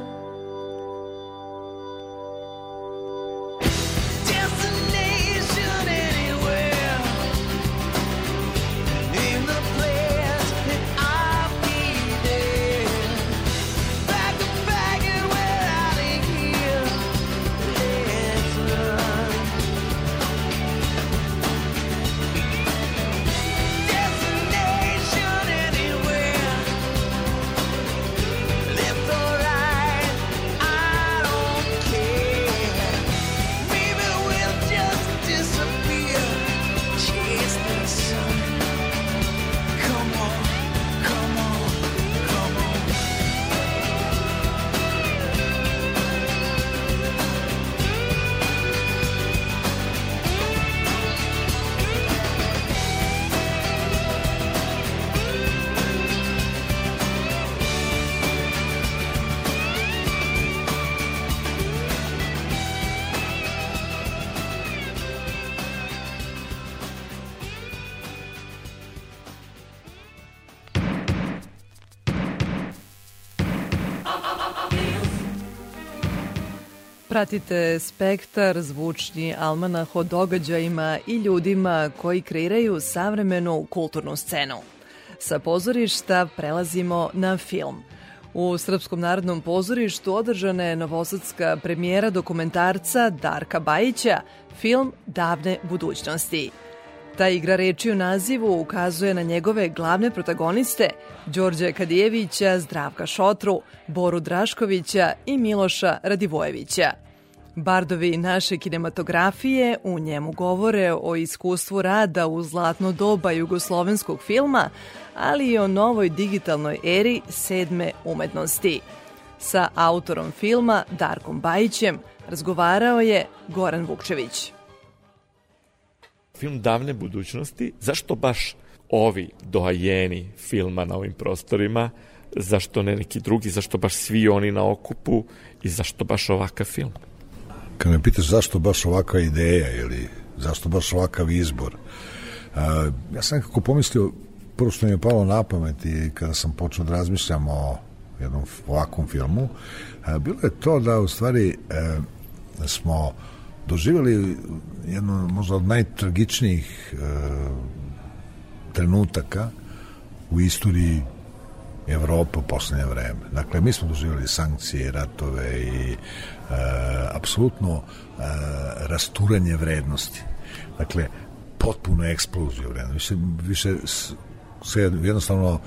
Pratite Spektar, zvučni almanah o događajima i ljudima koji kreiraju savremenu kulturnu scenu. Sa pozorišta prelazimo na film. U Srpskom narodnom pozorištu održana je novosadska premijera dokumentarca Darka Bajića, film Davne budućnosti. Ta igra reči u nazivu ukazuje na njegove glavne protagoniste Đorđe Kadijevića, Zdravka Šotru, Boru Draškovića i Miloša Radivojevića. Bardovi naše kinematografije u njemu govore o iskustvu rada u zlatno doba jugoslovenskog filma, ali i o novoj digitalnoj eri sedme umetnosti. Sa autorom filma Darkom Bajićem razgovarao je Goran Vukčević. film davne budućnosti, zašto baš ovi doajeni filma na ovim prostorima, zašto ne neki drugi, zašto baš svi oni na okupu i zašto baš ovakav film? Kad me pitaš zašto baš ovakva ideja ili zašto baš ovakav izbor, a, ja sam nekako pomislio, prvo što mi je palo na pamet i kada sam počeo da razmišljam o jednom ovakvom filmu, a, bilo je to da u stvari e, smo doživjeli jedno možda od najtragičnijih e, trenutaka u istoriji Evrope u poslednje vreme. Dakle, mi smo doživjeli sankcije, ratove i apsolutno e, rasturanje vrednosti. Dakle, potpuno eksploziju vrednosti. Više, više se jednostavno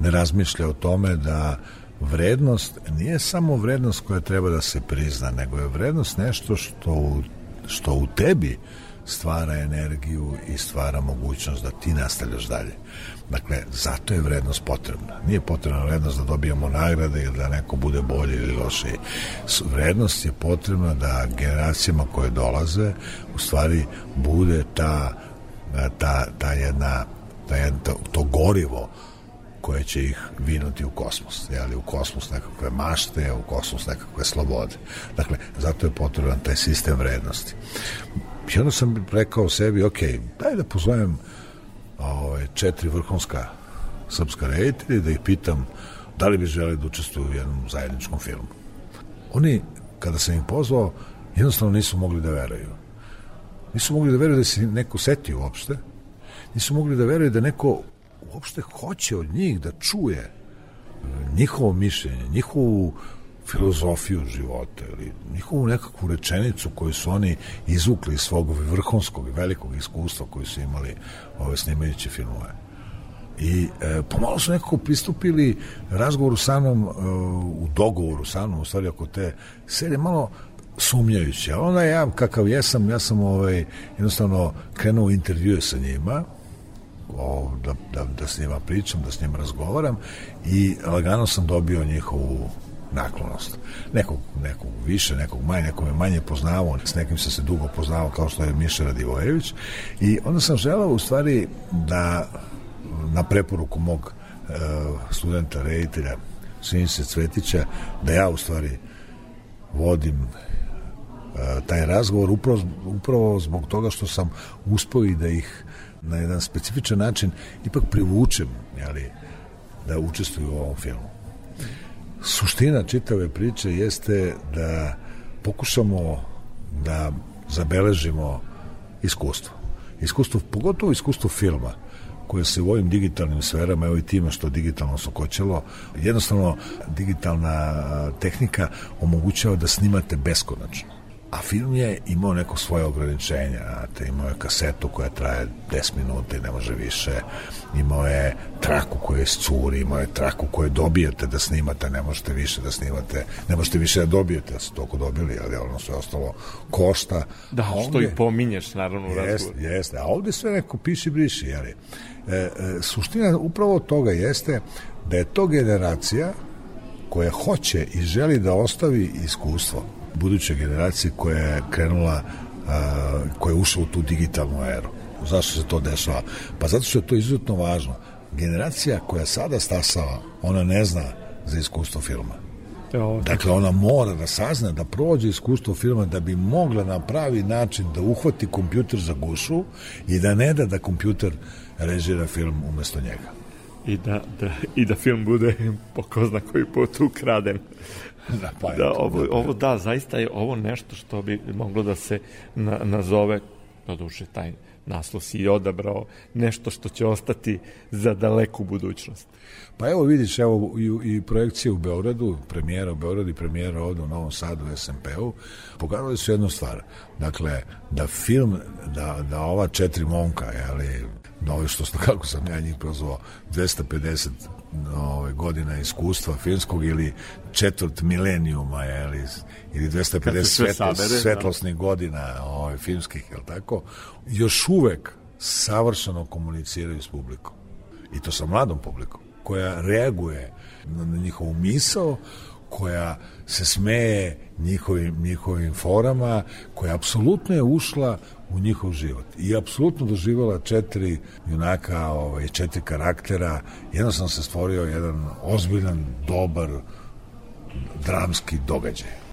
ne razmišlja o tome da vrednost nije samo vrednost koja treba da se prizna, nego je vrednost nešto što u, što u tebi stvara energiju i stvara mogućnost da ti nastavljaš dalje. Dakle, zato je vrednost potrebna. Nije potrebna vrednost da dobijamo nagrade ili da neko bude bolji ili lošiji. Vrednost je potrebna da generacijama koje dolaze u stvari bude ta, ta, ta jedna, ta jedna to, to gorivo koje će ih vinuti u kosmos, jeli, u kosmos nekakve mašte, u kosmos nekakve slobode. Dakle, zato je potreban taj sistem vrednosti. I onda sam rekao sebi, ok, daj da pozovem ove, četiri vrhunska srpska reditelja da ih pitam da li bi želi da učestvuju u jednom zajedničkom filmu. Oni, kada sam ih pozvao, jednostavno nisu mogli da veruju. Nisu mogli da veruju da se neko seti uopšte. Nisu mogli da veruju da neko uopšte hoće od njih da čuje njihovo mišljenje, njihovu filozofiju života ili njihovu nekakvu rečenicu koju su oni izvukli iz svog vrhunskog i velikog iskustva koju su imali ove snimajući filmove. I e, pomalo su nekako pristupili razgovoru sa mnom, e, u dogovoru sa mnom, u stvari oko te serije, malo sumnjajući. A onda ja, kakav jesam, ja sam ovaj, jednostavno krenuo intervjue sa njima, o, da, da, da s njima pričam, da s njima razgovaram i lagano sam dobio njihovu naklonost. Nekog, nekog više, nekog manje, nekog me manje poznavao, s nekim sam se dugo poznavao kao što je Miša Radivojević i onda sam želao u stvari da na preporuku mog e, studenta, reditelja Sinice Cvetića, da ja u stvari vodim taj razgovor upravo, upravo zbog toga što sam uspeo i da ih na jedan specifičan način ipak privučem jeli, da učestvuju u ovom filmu. Suština čitave priče jeste da pokušamo da zabeležimo iskustvo. Iskustvo, pogotovo iskustvo filma, koje se u ovim digitalnim sferama, evo i time što digitalno sokoćelo, jednostavno digitalna tehnika omogućava da snimate beskonačno. A film je imao neko svoje ograničenja, znate, imao je kasetu koja traje 10 minuta i ne može više, imao je traku koja je scuri, imao je traku koju dobijete da snimate, ne možete više da snimate, ne možete više da dobijete, da ste toliko dobili, ali ono sve ostalo košta. Da, a ovde, što i pominješ, naravno. Jeste, jeste, a ovde sve neko piši briši, jeli. E, e, suština upravo toga jeste da je to generacija koja hoće i želi da ostavi iskustvo buduće generacije koja je krenula, koja je ušla u tu digitalnu eru. Zašto se to dešava? Pa zato što je to izuzetno važno. Generacija koja sada stasava, ona ne zna za iskustvo filma. Dakle, ona mora da sazna, da prođe iskustvo filma da bi mogla na pravi način da uhvati kompjuter za gušu i da ne da da kompjuter režira film umesto njega. I da, da, i da film bude po ko zna koji put ukraden. da, pa da, ovo, da, ovo da, zaista je ovo nešto što bi moglo da se na, nazove, doduše taj naslov si odabrao, nešto što će ostati za daleku budućnost. Pa evo vidiš, evo i, i projekcije u Beogradu, premijera u Beogradu i premijera ovde u Novom Sadu u SMP-u, pokazali su jednu stvar. Dakle, da film, da, da ova četiri momka, jeli, novi što, kako sam ja njih prozvao, 250 ove, godina iskustva filmskog ili četvrt milenijuma ili, ili 250 svetlo, sabere, da. svetlosnih da. godina ove, filmskih, je tako? Još uvek savršeno komuniciraju s publikom. I to sa mladom publikom, koja reaguje na, na njihovu misao, koja se smeje njihovim, njihovim forama, koja apsolutno je ušla u njihov život. I apsolutno doživala četiri junaka, ovaj, četiri karaktera. Jednostavno se stvorio jedan ozbiljan, dobar, dramski događaj.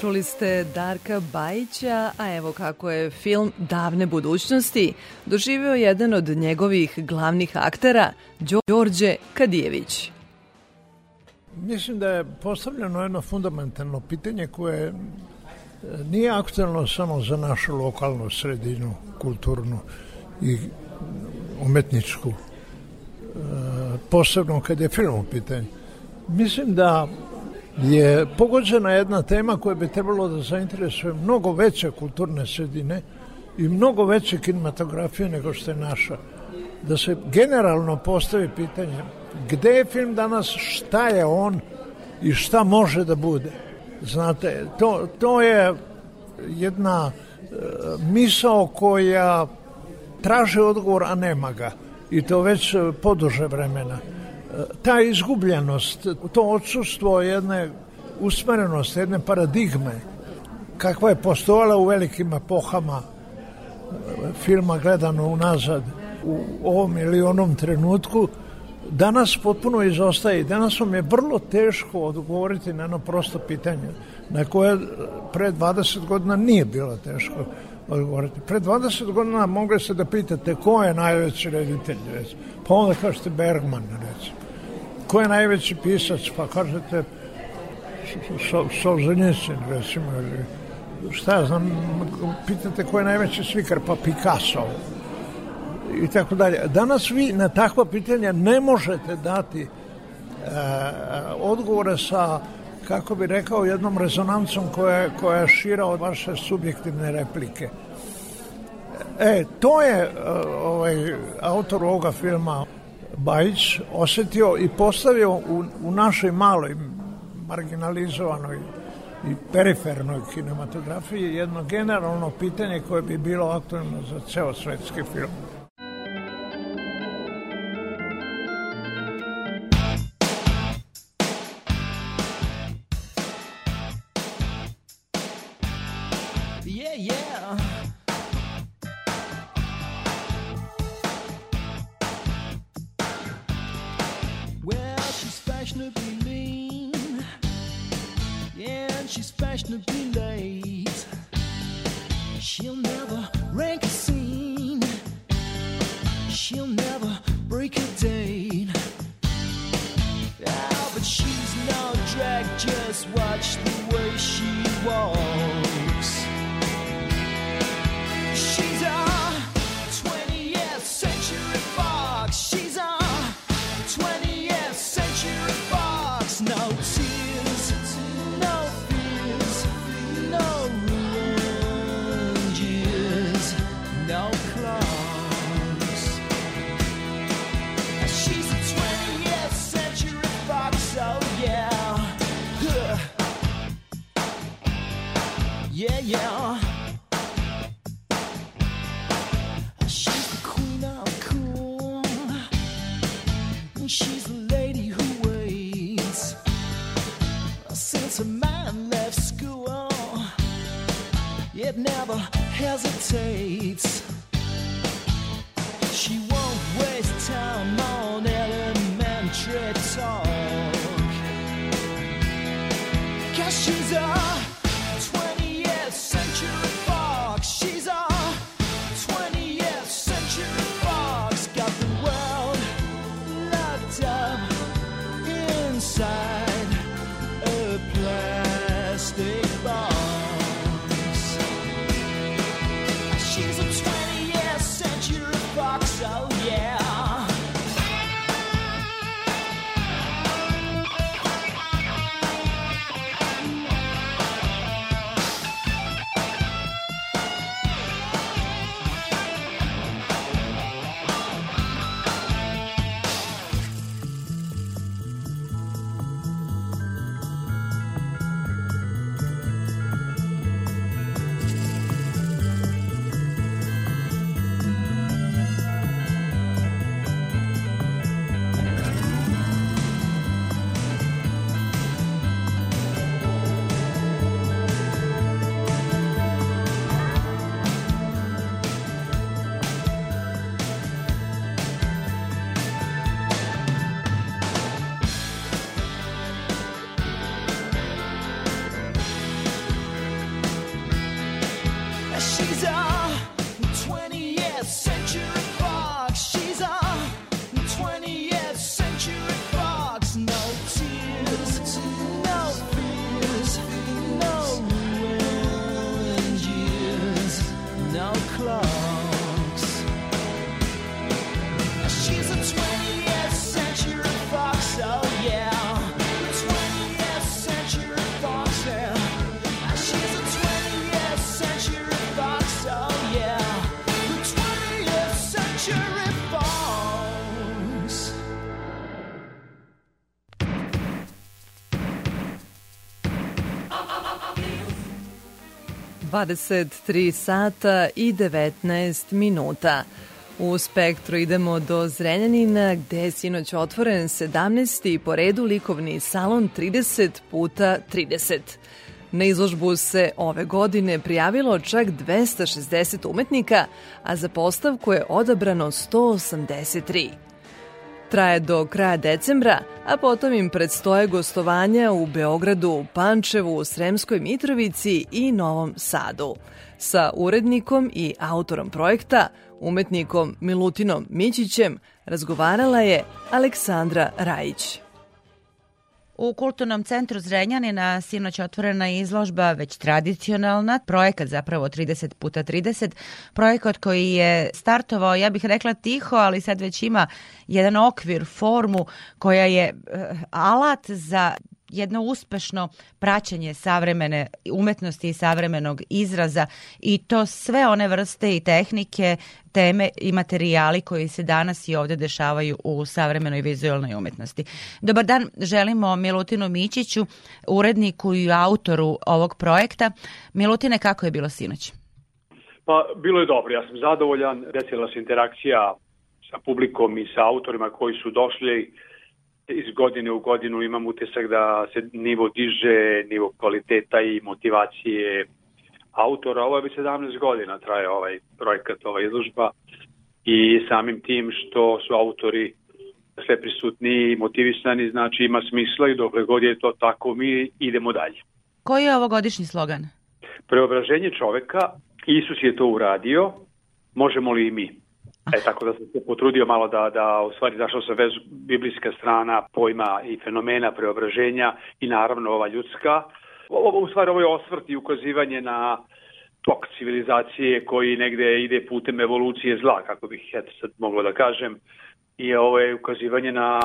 Čuli ste Darka Bajića, a evo kako je film Davne budućnosti doživeo jedan od njegovih glavnih aktera, Đorđe Kadijević. Mislim da je postavljeno jedno fundamentalno pitanje koje e, nije aktualno samo za našu lokalnu sredinu, kulturnu i umetničku, e, posebno kad je film u pitanju. Mislim da je pogođena jedna tema koja bi trebalo da zainteresuje mnogo veće kulturne sredine i mnogo veće kinematografije nego što je naša. Da se generalno postavi pitanje gde je film danas, šta je on i šta može da bude. Znate, to, to je jedna e, misao koja traži odgovor, a nema ga. I to već poduže vremena. E, ta izgubljenost, to odsustvo jedne usmerenosti, jedne paradigme, kakva je postovala u velikim epohama e, filma gledano unazad u ovom ili onom trenutku, danas potpuno izostaje. Danas vam je vrlo teško odgovoriti na jedno prosto pitanje na koje pre 20 godina nije bilo teško odgovoriti. Pre 20 godina mogli se da pitate ko je najveći reditelj, recimo. pa onda kažete Bergman, recimo. Ko je najveći pisac, pa kažete Solženicin, recimo, ili šta ja znam, pitate ko je najveći slikar, pa Picasso, i tako dalje. Danas vi na takva pitanja ne možete dati e, odgovore sa kako bi rekao, jednom rezonancom koja, koja šira od vaše subjektivne replike. E, to je e, ovaj, autor ovoga filma Bajić osetio i postavio u, u našoj maloj marginalizovanoj i perifernoj kinematografiji jedno generalno pitanje koje bi bilo aktualno za ceo svetski film. 23 sata i 19 minuta. U spektru idemo do Zrenjanina gde je sinoć otvoren 17. po redu likovni salon 30 puta 30. Na izložbu se ove godine prijavilo čak 260 umetnika, a za postavku je odabrano 183. Traje do kraja decembra, a potom im predstoje gostovanja u Beogradu, Pančevu, Sremskoj Mitrovici i Novom Sadu. Sa urednikom i autorom projekta, umetnikom Milutinom Mićićem, razgovarala je Aleksandra Rajić. U Kulturnom centru Zrenjanina sinoć otvorena izložba, već tradicionalna, projekat zapravo 30 puta 30, projekat koji je startovao, ja bih rekla tiho, ali sad već ima jedan okvir, formu koja je eh, alat za jedno uspešno praćenje savremene umetnosti i savremenog izraza i to sve one vrste i tehnike, teme i materijali koji se danas i ovde dešavaju u savremenoj vizualnoj umetnosti. Dobar dan, želimo Milutinu Mićiću, uredniku i autoru ovog projekta. Milutine, kako je bilo sinoć? Pa, bilo je dobro, ja sam zadovoljan, desila se interakcija sa publikom i sa autorima koji su došli iz godine u godinu imam utisak da se nivo diže, nivo kvaliteta i motivacije autora. Ovo je već 17 godina traje ovaj projekat, ova izložba i samim tim što su autori sve prisutniji i motivisani, znači ima smisla i dokle god je to tako mi idemo dalje. Koji je ovogodišnji slogan? Preobraženje čoveka, Isus je to uradio, možemo li i mi? E, tako da sam se potrudio malo da, da u stvari zašao sam vezu biblijska strana pojma i fenomena preobraženja i naravno ova ljudska. Ovo, u stvari ovo je osvrt i ukazivanje na tok civilizacije koji negde ide putem evolucije zla, kako bih eto sad moglo da kažem. I ovo je ukazivanje na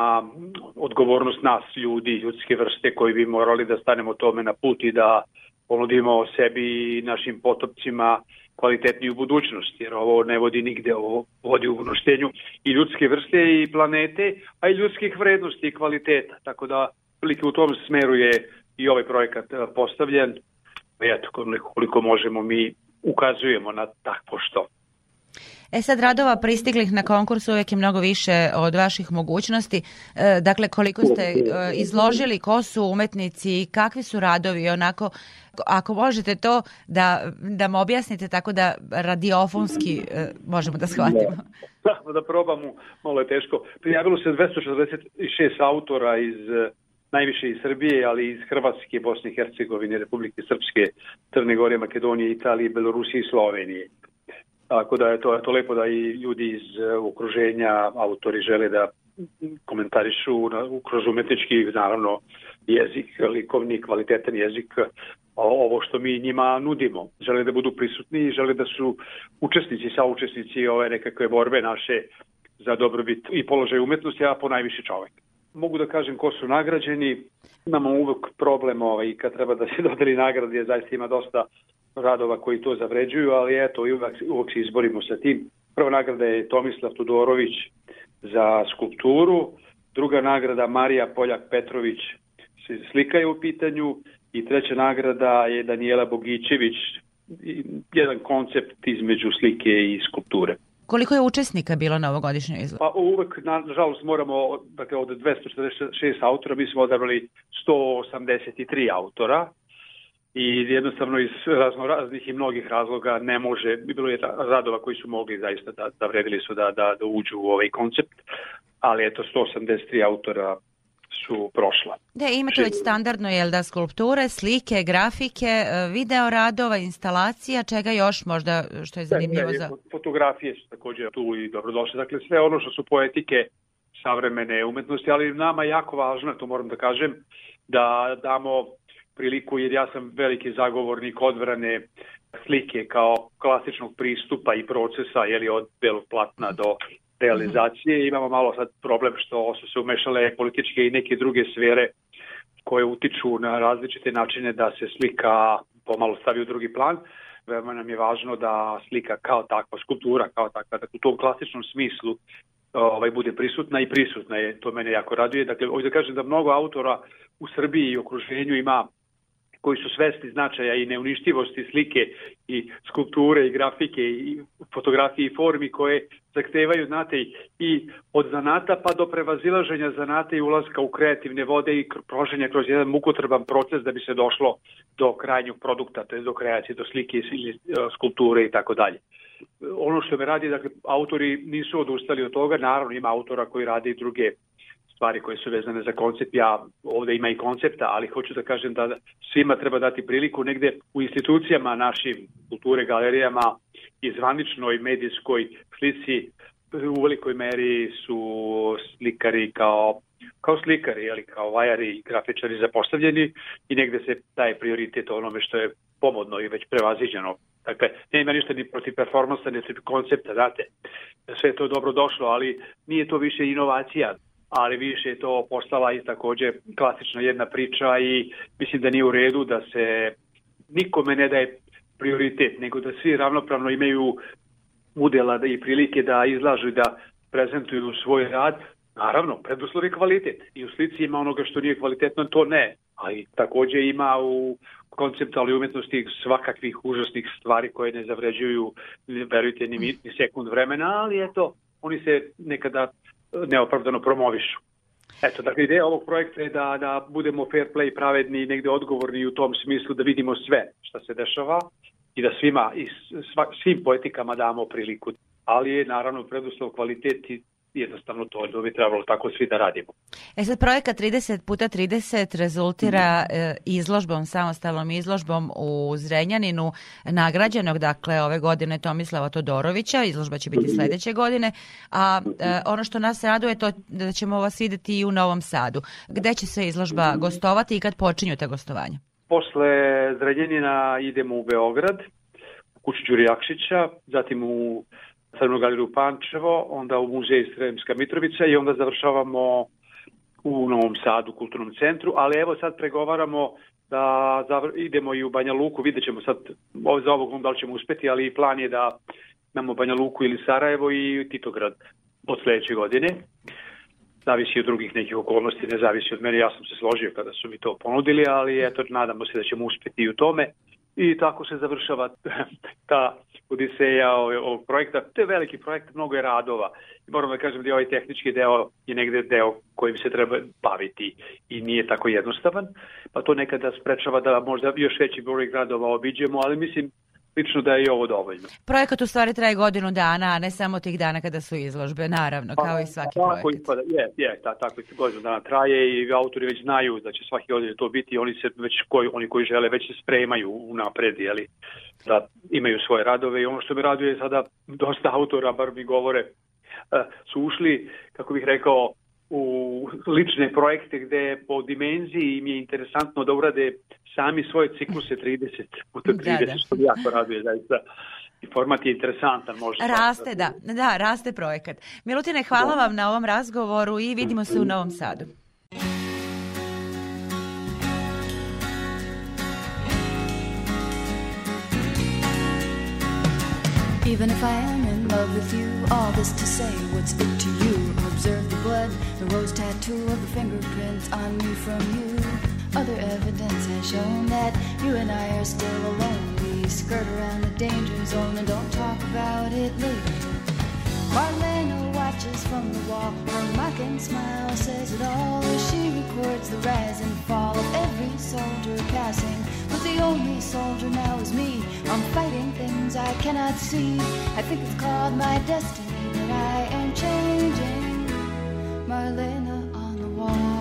odgovornost nas, ljudi, ljudske vrste koji bi morali da stanemo tome na put i da ponudimo sebi i našim potopcima kvalitetniju budućnost, jer ovo ne vodi nigde, ovo vodi u unoštenju i ljudske vrste i planete, a i ljudskih vrednosti i kvaliteta. Tako da, u tom smeru je i ovaj projekat e, postavljen. Eto, koliko možemo mi ukazujemo na takvo što. E sad, radova pristiglih na konkursu uvijek je mnogo više od vaših mogućnosti. E, dakle, koliko ste e, izložili, ko su umetnici, kakvi su radovi, onako, ako možete to da, da mu objasnite tako da radiofonski e, možemo da shvatimo. Da, da probamo, malo je teško. Prijavilo se 246 autora iz najviše iz Srbije, ali iz Hrvatske, Bosne i Hercegovine, Republike Srpske, Crne Gore, Makedonije, Italije, Belorusije i Slovenije. Tako da je to, to lepo da i ljudi iz e, okruženja, autori žele da komentarišu na, kroz umetnički, naravno, jezik, likovni, kvalitetan jezik, ovo što mi njima nudimo. Žele da budu prisutni i žele da su učesnici, saučesnici ove nekakve borbe naše za dobrobit i položaj umetnosti, a po najviše čovek. Mogu da kažem ko su nagrađeni. Imamo uvek problem ovaj, kad treba da se dodeli nagrade, je zaista ima dosta radova koji to zavređuju, ali eto, uvek, uvek se izborimo sa tim. Prva nagrada je Tomislav Tudorović za skulpturu, druga nagrada Marija Poljak-Petrović se slikaju u pitanju i treća nagrada je Danijela Bogićević, jedan koncept između slike i skulpture. Koliko je učesnika bilo na ovogodišnjoj izložbi? Pa uvek, nažalost, moramo, dakle, od 246 autora, mi smo odabrali 183 autora, i jednostavno iz raznoraznih i mnogih razloga ne može, bilo je radova koji su mogli zaista da, da vredili su da, da, da uđu u ovaj koncept, ali eto 183 autora su prošla. Da, imate već standardno, jel da, skulpture, slike, grafike, e, video radova, instalacija, čega još možda što je zanimljivo da, za... Fotografije su takođe tu i dobrodošle. Dakle, sve ono što su poetike savremene umetnosti, ali nama je jako važno, to moram da kažem, da damo priliku jer ja sam veliki zagovornik odvrane slike kao klasičnog pristupa i procesa jeli, od belog platna do realizacije. Imamo malo sad problem što su se umešale političke i neke druge sfere koje utiču na različite načine da se slika pomalo stavi u drugi plan. Veoma nam je važno da slika kao takva, skulptura kao takva, da u tom klasičnom smislu ovaj, bude prisutna i prisutna je, to mene jako raduje. Dakle, ovdje da kažem da mnogo autora u Srbiji i okruženju ima koji su svesni značaja i neuništivosti slike i skulpture i grafike i fotografije i formi koje zahtevaju, znate, i od zanata pa do prevazilaženja zanata i ulaska u kreativne vode i proženja kroz jedan mukotreban proces da bi se došlo do krajnjeg produkta, to je do kreacije, do slike ili e, skulpture i tako dalje. Ono što me radi, dakle, autori nisu odustali od toga, naravno ima autora koji rade i druge stvari koje su vezane za koncept. Ja ovde ima i koncepta, ali hoću da kažem da svima treba dati priliku negde u institucijama našim kulture, galerijama i zvaničnoj medijskoj slici u velikoj meri su slikari kao kao slikari, ali kao vajari i grafičari zapostavljeni i negde se daje prioritet onome što je pomodno i već prevaziđeno. Dakle, ne ima ništa ni protiv performansa, ni protiv koncepta, znate, sve je to dobro došlo, ali nije to više inovacija ali više je to postala i takođe klasična jedna priča i mislim da nije u redu da se nikome ne daje prioritet, nego da svi ravnopravno imaju udela i prilike da izlažu da prezentuju svoj rad, naravno, preduslov je kvalitet. I u slici ima onoga što nije kvalitetno, to ne. Ali takođe ima u konceptualnoj umetnosti svakakvih užasnih stvari koje ne zavređuju, verujte, ni, ni sekund vremena, ali eto, oni se nekada neopravdano promovišu. Eto, dakle, ideja ovog projekta je da, da budemo fair play pravedni i negde odgovorni u tom smislu da vidimo sve šta se dešava i da svima i sva, svim poetikama damo priliku. Ali je naravno preduslov kvalitet i jednostavno to, to bi trebalo tako svi da radimo. E sad projekat 30 puta 30 rezultira e, izložbom, samostalnom izložbom u Zrenjaninu nagrađenog, dakle ove godine Tomislava Todorovića, izložba će biti sledeće godine, a e, ono što nas raduje to da ćemo vas videti i u Novom Sadu. Gde će se izložba gostovati i kad počinju te gostovanja? Posle Zrenjanina idemo u Beograd, u kuću Đuri Jakšića, zatim u Crnu galeriju Pančevo, onda u muzej Sremska Mitrovica i onda završavamo u Novom Sadu, kulturnom centru, ali evo sad pregovaramo da idemo i u Banja Luku, vidjet ćemo sad za ovog da li ćemo uspeti, ali plan je da imamo Banja Luku ili Sarajevo i Titograd od sledeće godine. Zavisi od drugih nekih okolnosti, ne zavisi od mene, ja sam se složio kada su mi to ponudili, ali eto, nadamo se da ćemo uspeti i u tome i tako se završava ta odiseja ovog projekta. To je veliki projekt, mnogo je radova. I moram da kažem da je ovaj tehnički deo je negde deo kojim se treba baviti i nije tako jednostavan, pa to nekada sprečava da možda još veći broj gradova obiđemo, ali mislim lično da je i ovo dovoljno. Projekat u stvari traje godinu dana, a ne samo tih dana kada su izložbe, naravno, kao i svaki tako projekat. Ispada, je, je, ta, tako i godinu dana traje i autori već znaju da će svaki godine to biti, oni se već koji, oni koji žele već se spremaju u napred, jeli, da imaju svoje radove i ono što me raduje je sada dosta autora, bar mi govore, eh, su ušli, kako bih rekao, u lične projekte gde po dimenziji im je interesantno da urade sami svoje cikluse 30 puta 30, da, da. što mi jako raduje zaista. I format je interesantan, može. Raste, da, da, raste projekat. Milutine, hvala vam na ovom razgovoru i vidimo se u Novom Sadu. Even if I am love with you, all this to say, what's it to you? Observe the blood, the rose tattoo of the fingerprints on me from you. Other evidence has shown that you and I are still alone. We skirt around the danger zone and don't talk about it later. Marlena watches from the wall. Her mocking smile says it all as she records the rise and fall of every soldier passing. But the only soldier now is me. I'm fighting things I cannot see. I think it's called my destiny that I am changing. Marlena on the wall.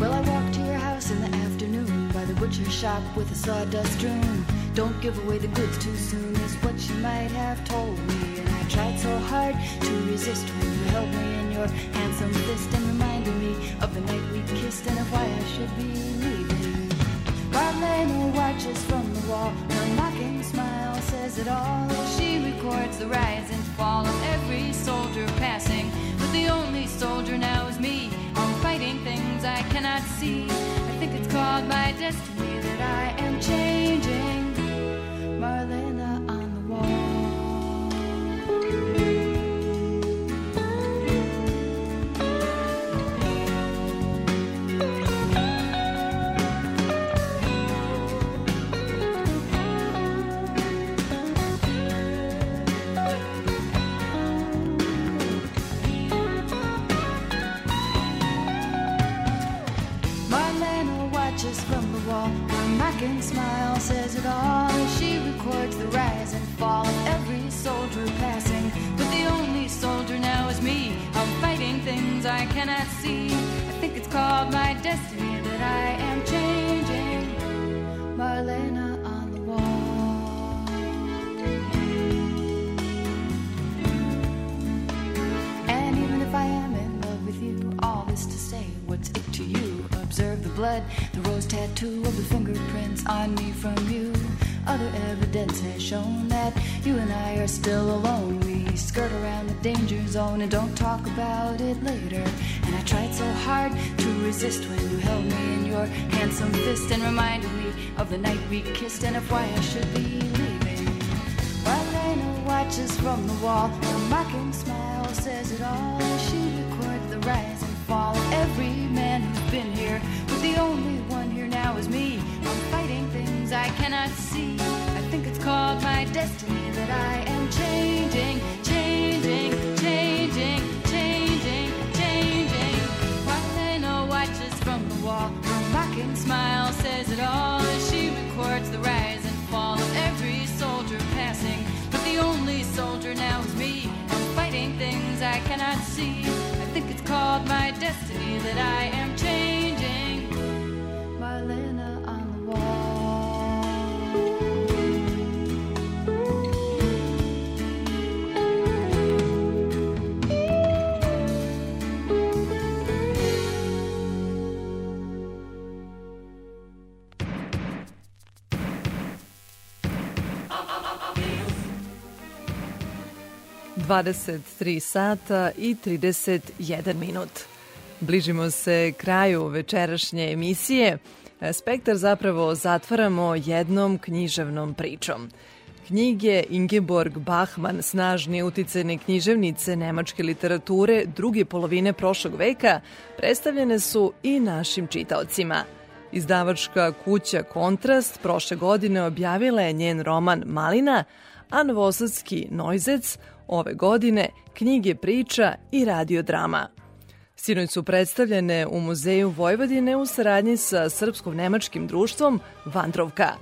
Well, I walked to your house in the afternoon by the butcher shop with a sawdust strewn. Don't give away the goods too soon, is what you might have told me. And I tried so hard to resist when you held me in your handsome fist and reminded me of the night we kissed and of why I should be leaving. Marlena watches from the wall, her mocking smile says it all. She records the rise and fall of every soldier passing. But the only soldier now is me. I'm fighting things I cannot see. I think it's called my destiny that I am changing darling. Fall of every soldier passing. But the only soldier now is me. I'm fighting things I cannot see. I think it's called my destiny that I am changing. Marlena on the wall. And even if I am in love with you, all this to say, what's it to you? Observe the blood, the rose tattoo of the fingerprints on me from you. Other evidence has shown that you and I are still alone. We skirt around the danger zone and don't talk about it later. And I tried so hard to resist when you held me in your handsome fist and reminded me of the night we kissed and of why I should be leaving. Marlena watches from the wall. Her mocking smile says it all. She records the rise and fall of every man who's been here. But the only one here now is me. I'm fighting I cannot see. I think it's called my destiny that I am changing, changing, changing, changing, changing. Watano watches from the wall. Her mocking smile says it all as she records the rise and fall of every soldier passing. But the only soldier now is me. I'm fighting things I cannot see. I think it's called my destiny that I am changing. 23 sata i 31 minut. Bližimo se kraju večerašnje emisije. Spektar zapravo zatvaramo jednom književnom pričom. Knjige Ingeborg Bachmann, snažni uticajne književnice nemačke literature druge polovine prošlog veka, predstavljene su i našim čitaocima. Izdavačka kuća Kontrast prošle godine objavila je njen roman Malina, a novosadski Nojzec ove godine knjige priča i radiodrama. Sinoć su predstavljene u Muzeju Vojvodine u saradnji sa Srpsko-nemačkim društvom Vandrovka.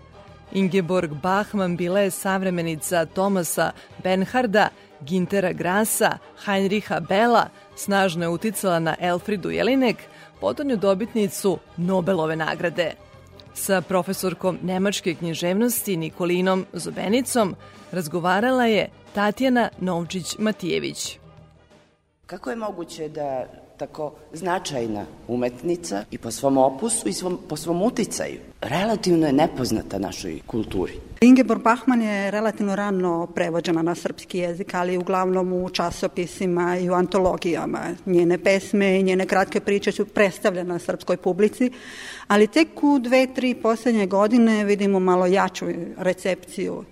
Ingeborg Bachmann bila je savremenica Tomasa Benharda, Gintera Grasa, Heinricha Bela, snažno je uticala na Elfridu Jelinek, potonju dobitnicu Nobelove nagrade. Sa profesorkom nemačke književnosti Nikolinom Zobenicom razgovarala je Tatjana Novčić-Matijević. Kako je moguće da tako značajna umetnica i po svom opusu i svom, po svom uticaju relativno je nepoznata našoj kulturi? Ingeborg Bachmann je relativno rano prevođena na srpski jezik, ali uglavnom u časopisima i u antologijama. Njene pesme i njene kratke priče su predstavljene na srpskoj publici, ali tek u dve, tri poslednje godine vidimo malo jaču recepciju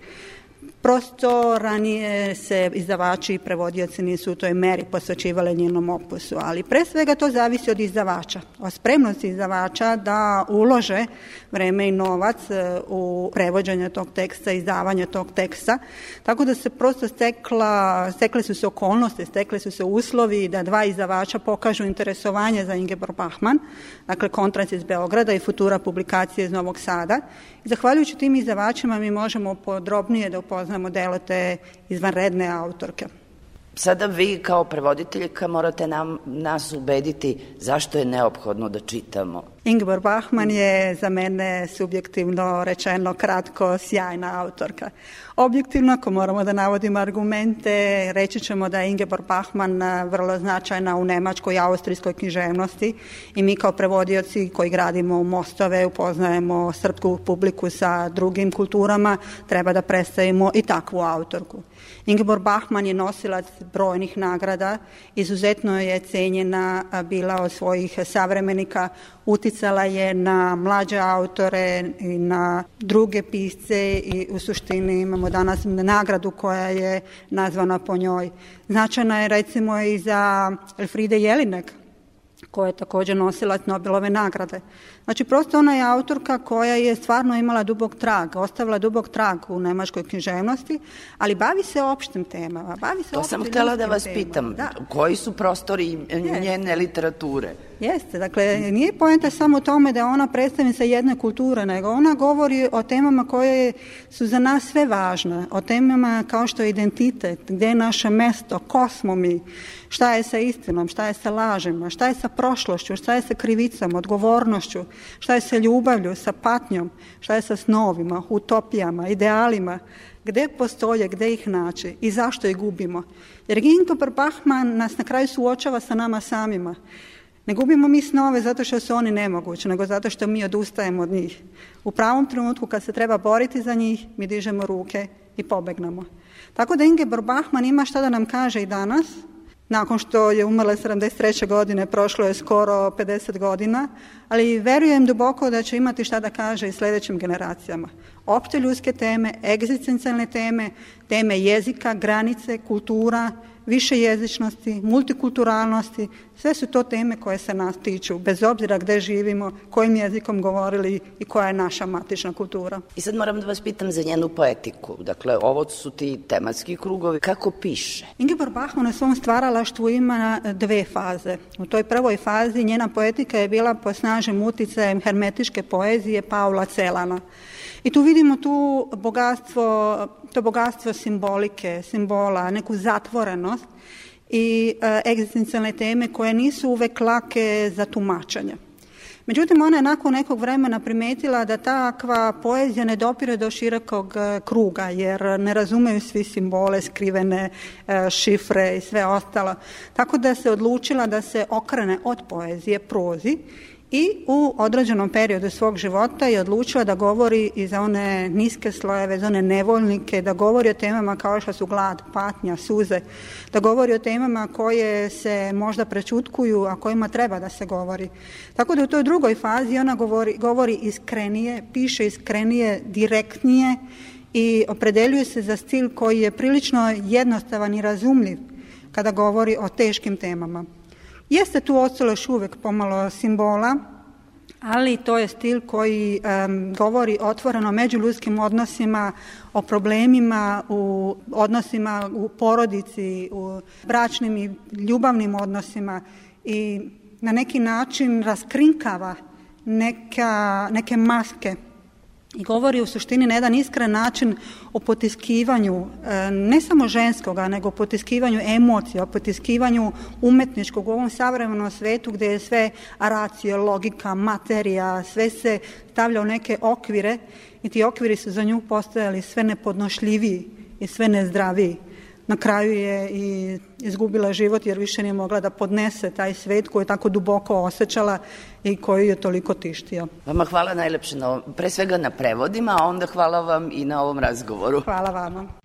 Prosto ranije se izdavači i prevodioci nisu u toj meri posvećivali njenom opusu, ali pre svega to zavisi od izdavača, o spremnosti izdavača da ulože vreme i novac e, u prevođenje tog teksta, izdavanje tog teksta, tako da se prosto stekla, stekle su se okolnosti, stekle su se uslovi da dva izdavača pokažu interesovanje za Ingeborg Bachmann, dakle kontrast iz Beograda i Futura publikacije iz Novog Sada. Zahvaljujući tim izdavačima mi možemo podrobnije da upoznamo delo te izvanredne autorke. Sada vi kao prevoditeljka morate nam, nas ubediti zašto je neophodno da čitamo. Ingeborg Bachmann je za mene subjektivno rečeno kratko sjajna autorka. Objektivno, ako moramo da navodimo argumente, reći ćemo da je Ingeborg Bachmann vrlo značajna u nemačkoj i austrijskoj književnosti i mi kao prevodioci koji gradimo mostove, upoznajemo srpsku publiku sa drugim kulturama, treba da predstavimo i takvu autorku. Ingeborg Bachmann je nosilac brojnih nagrada, izuzetno je cenjena bila od svojih savremenika, uticala je na mlađe autore i na druge pisce i u suštini imamo danas nagradu koja je nazvana po njoj. Značajna je recimo i za Elfride Jelinek, koja je takođe nosilac Nobelove nagrade. Znači, prosto ona je autorka koja je stvarno imala dubog trag, ostavila dubog trag u nemačkoj književnosti, ali bavi se opštim temama. Bavi se to sam htela da vas temama. pitam, da. koji su prostori njene literature? Jeste, dakle, nije poenta samo u tome da ona predstavnica jedne kulture, nego ona govori o temama koje su za nas sve važne, o temama kao što je identitet, gde je naše mesto, ko smo mi, šta je sa istinom, šta je sa lažima, šta je sa prošlošću, šta je sa krivicom, odgovornošću, šta je sa ljubavlju, sa patnjom, šta je sa snovima, utopijama, idealima, gde postoje, gde ih naći i zašto ih gubimo. Jer Ginko Bachman nas na kraju suočava sa nama samima. Ne gubimo mi snove zato što su oni nemogući, nego zato što mi odustajemo od njih. U pravom trenutku kad se treba boriti za njih, mi dižemo ruke i pobegnemo. Tako da Ingeborg Bachmann ima šta da nam kaže i danas, nakon što je umrla 73. godine, prošlo je skoro 50 godina, ali verujem duboko da će imati šta da kaže i sledećim generacijama. Opšte ljudske teme, egzistencijalne teme, teme jezika, granice, kultura, više jezičnosti, multikulturalnosti, sve su to teme koje se nas tiču, bez obzira gde živimo, kojim jezikom govorili i koja je naša matična kultura. I sad moram da vas pitam za njenu poetiku. Dakle, ovo su ti tematski krugovi. Kako piše? Ingeborg Bachmann na svom stvaralaštvu ima dve faze. U toj prvoj fazi njena poetika je bila po snažem uticajem hermetičke poezije Paula Celana. I tu vidimo tu bogatstvo, to bogatstvo simbolike, simbola, neku zatvorenost i e, egzistencijalne teme koje nisu uvek lake za tumačanje. Međutim, ona je nakon nekog vremena primetila da takva poezija ne dopire do širokog e, kruga, jer ne razumeju svi simbole, skrivene e, šifre i sve ostalo. Tako da se odlučila da se okrene od poezije prozi i u određenom periodu svog života je odlučila da govori i za one niske slojeve, za one nevoljnike, da govori o temama kao što su glad, patnja, suze, da govori o temama koje se možda prečutkuju, a kojima treba da se govori. Tako da u toj drugoj fazi ona govori, govori iskrenije, piše iskrenije, direktnije i opredeljuje se za stil koji je prilično jednostavan i razumljiv kada govori o teškim temama. Jeste tu ostalo još uvek pomalo simbola, ali to je stil koji um, govori otvoreno o međuljudskim odnosima, o problemima u odnosima u porodici, u bračnim i ljubavnim odnosima i na neki način raskrinkava neka, neke maske i govori u suštini na jedan iskren način o potiskivanju e, ne samo ženskoga, nego o potiskivanju emocija, o potiskivanju umetničkog u ovom savremenom svetu gde je sve racio, logika, materija, sve se stavlja u neke okvire i ti okviri su za nju postojali sve nepodnošljiviji i sve nezdraviji. Na kraju je i izgubila život jer više nije mogla da podnese taj svet koji je tako duboko osjećala i koji je toliko tištio. Vama hvala najlepše na, pre svega na prevodima, a onda hvala vam i na ovom razgovoru. Hvala vama.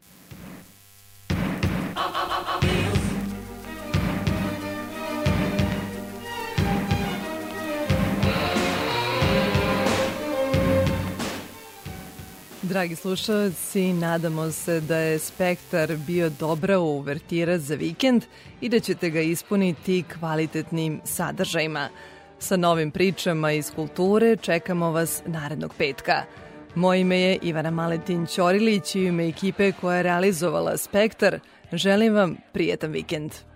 Dragi slušalci, nadamo se da je Spektar bio dobra uvertira za vikend i da ćete ga ispuniti kvalitetnim sadržajima. Sa novim pričama iz kulture čekamo vas narednog petka. Moje ime je Ivana Maletin Ćorilić i ime ekipe koja je realizovala Spektar. Želim vam prijetan vikend.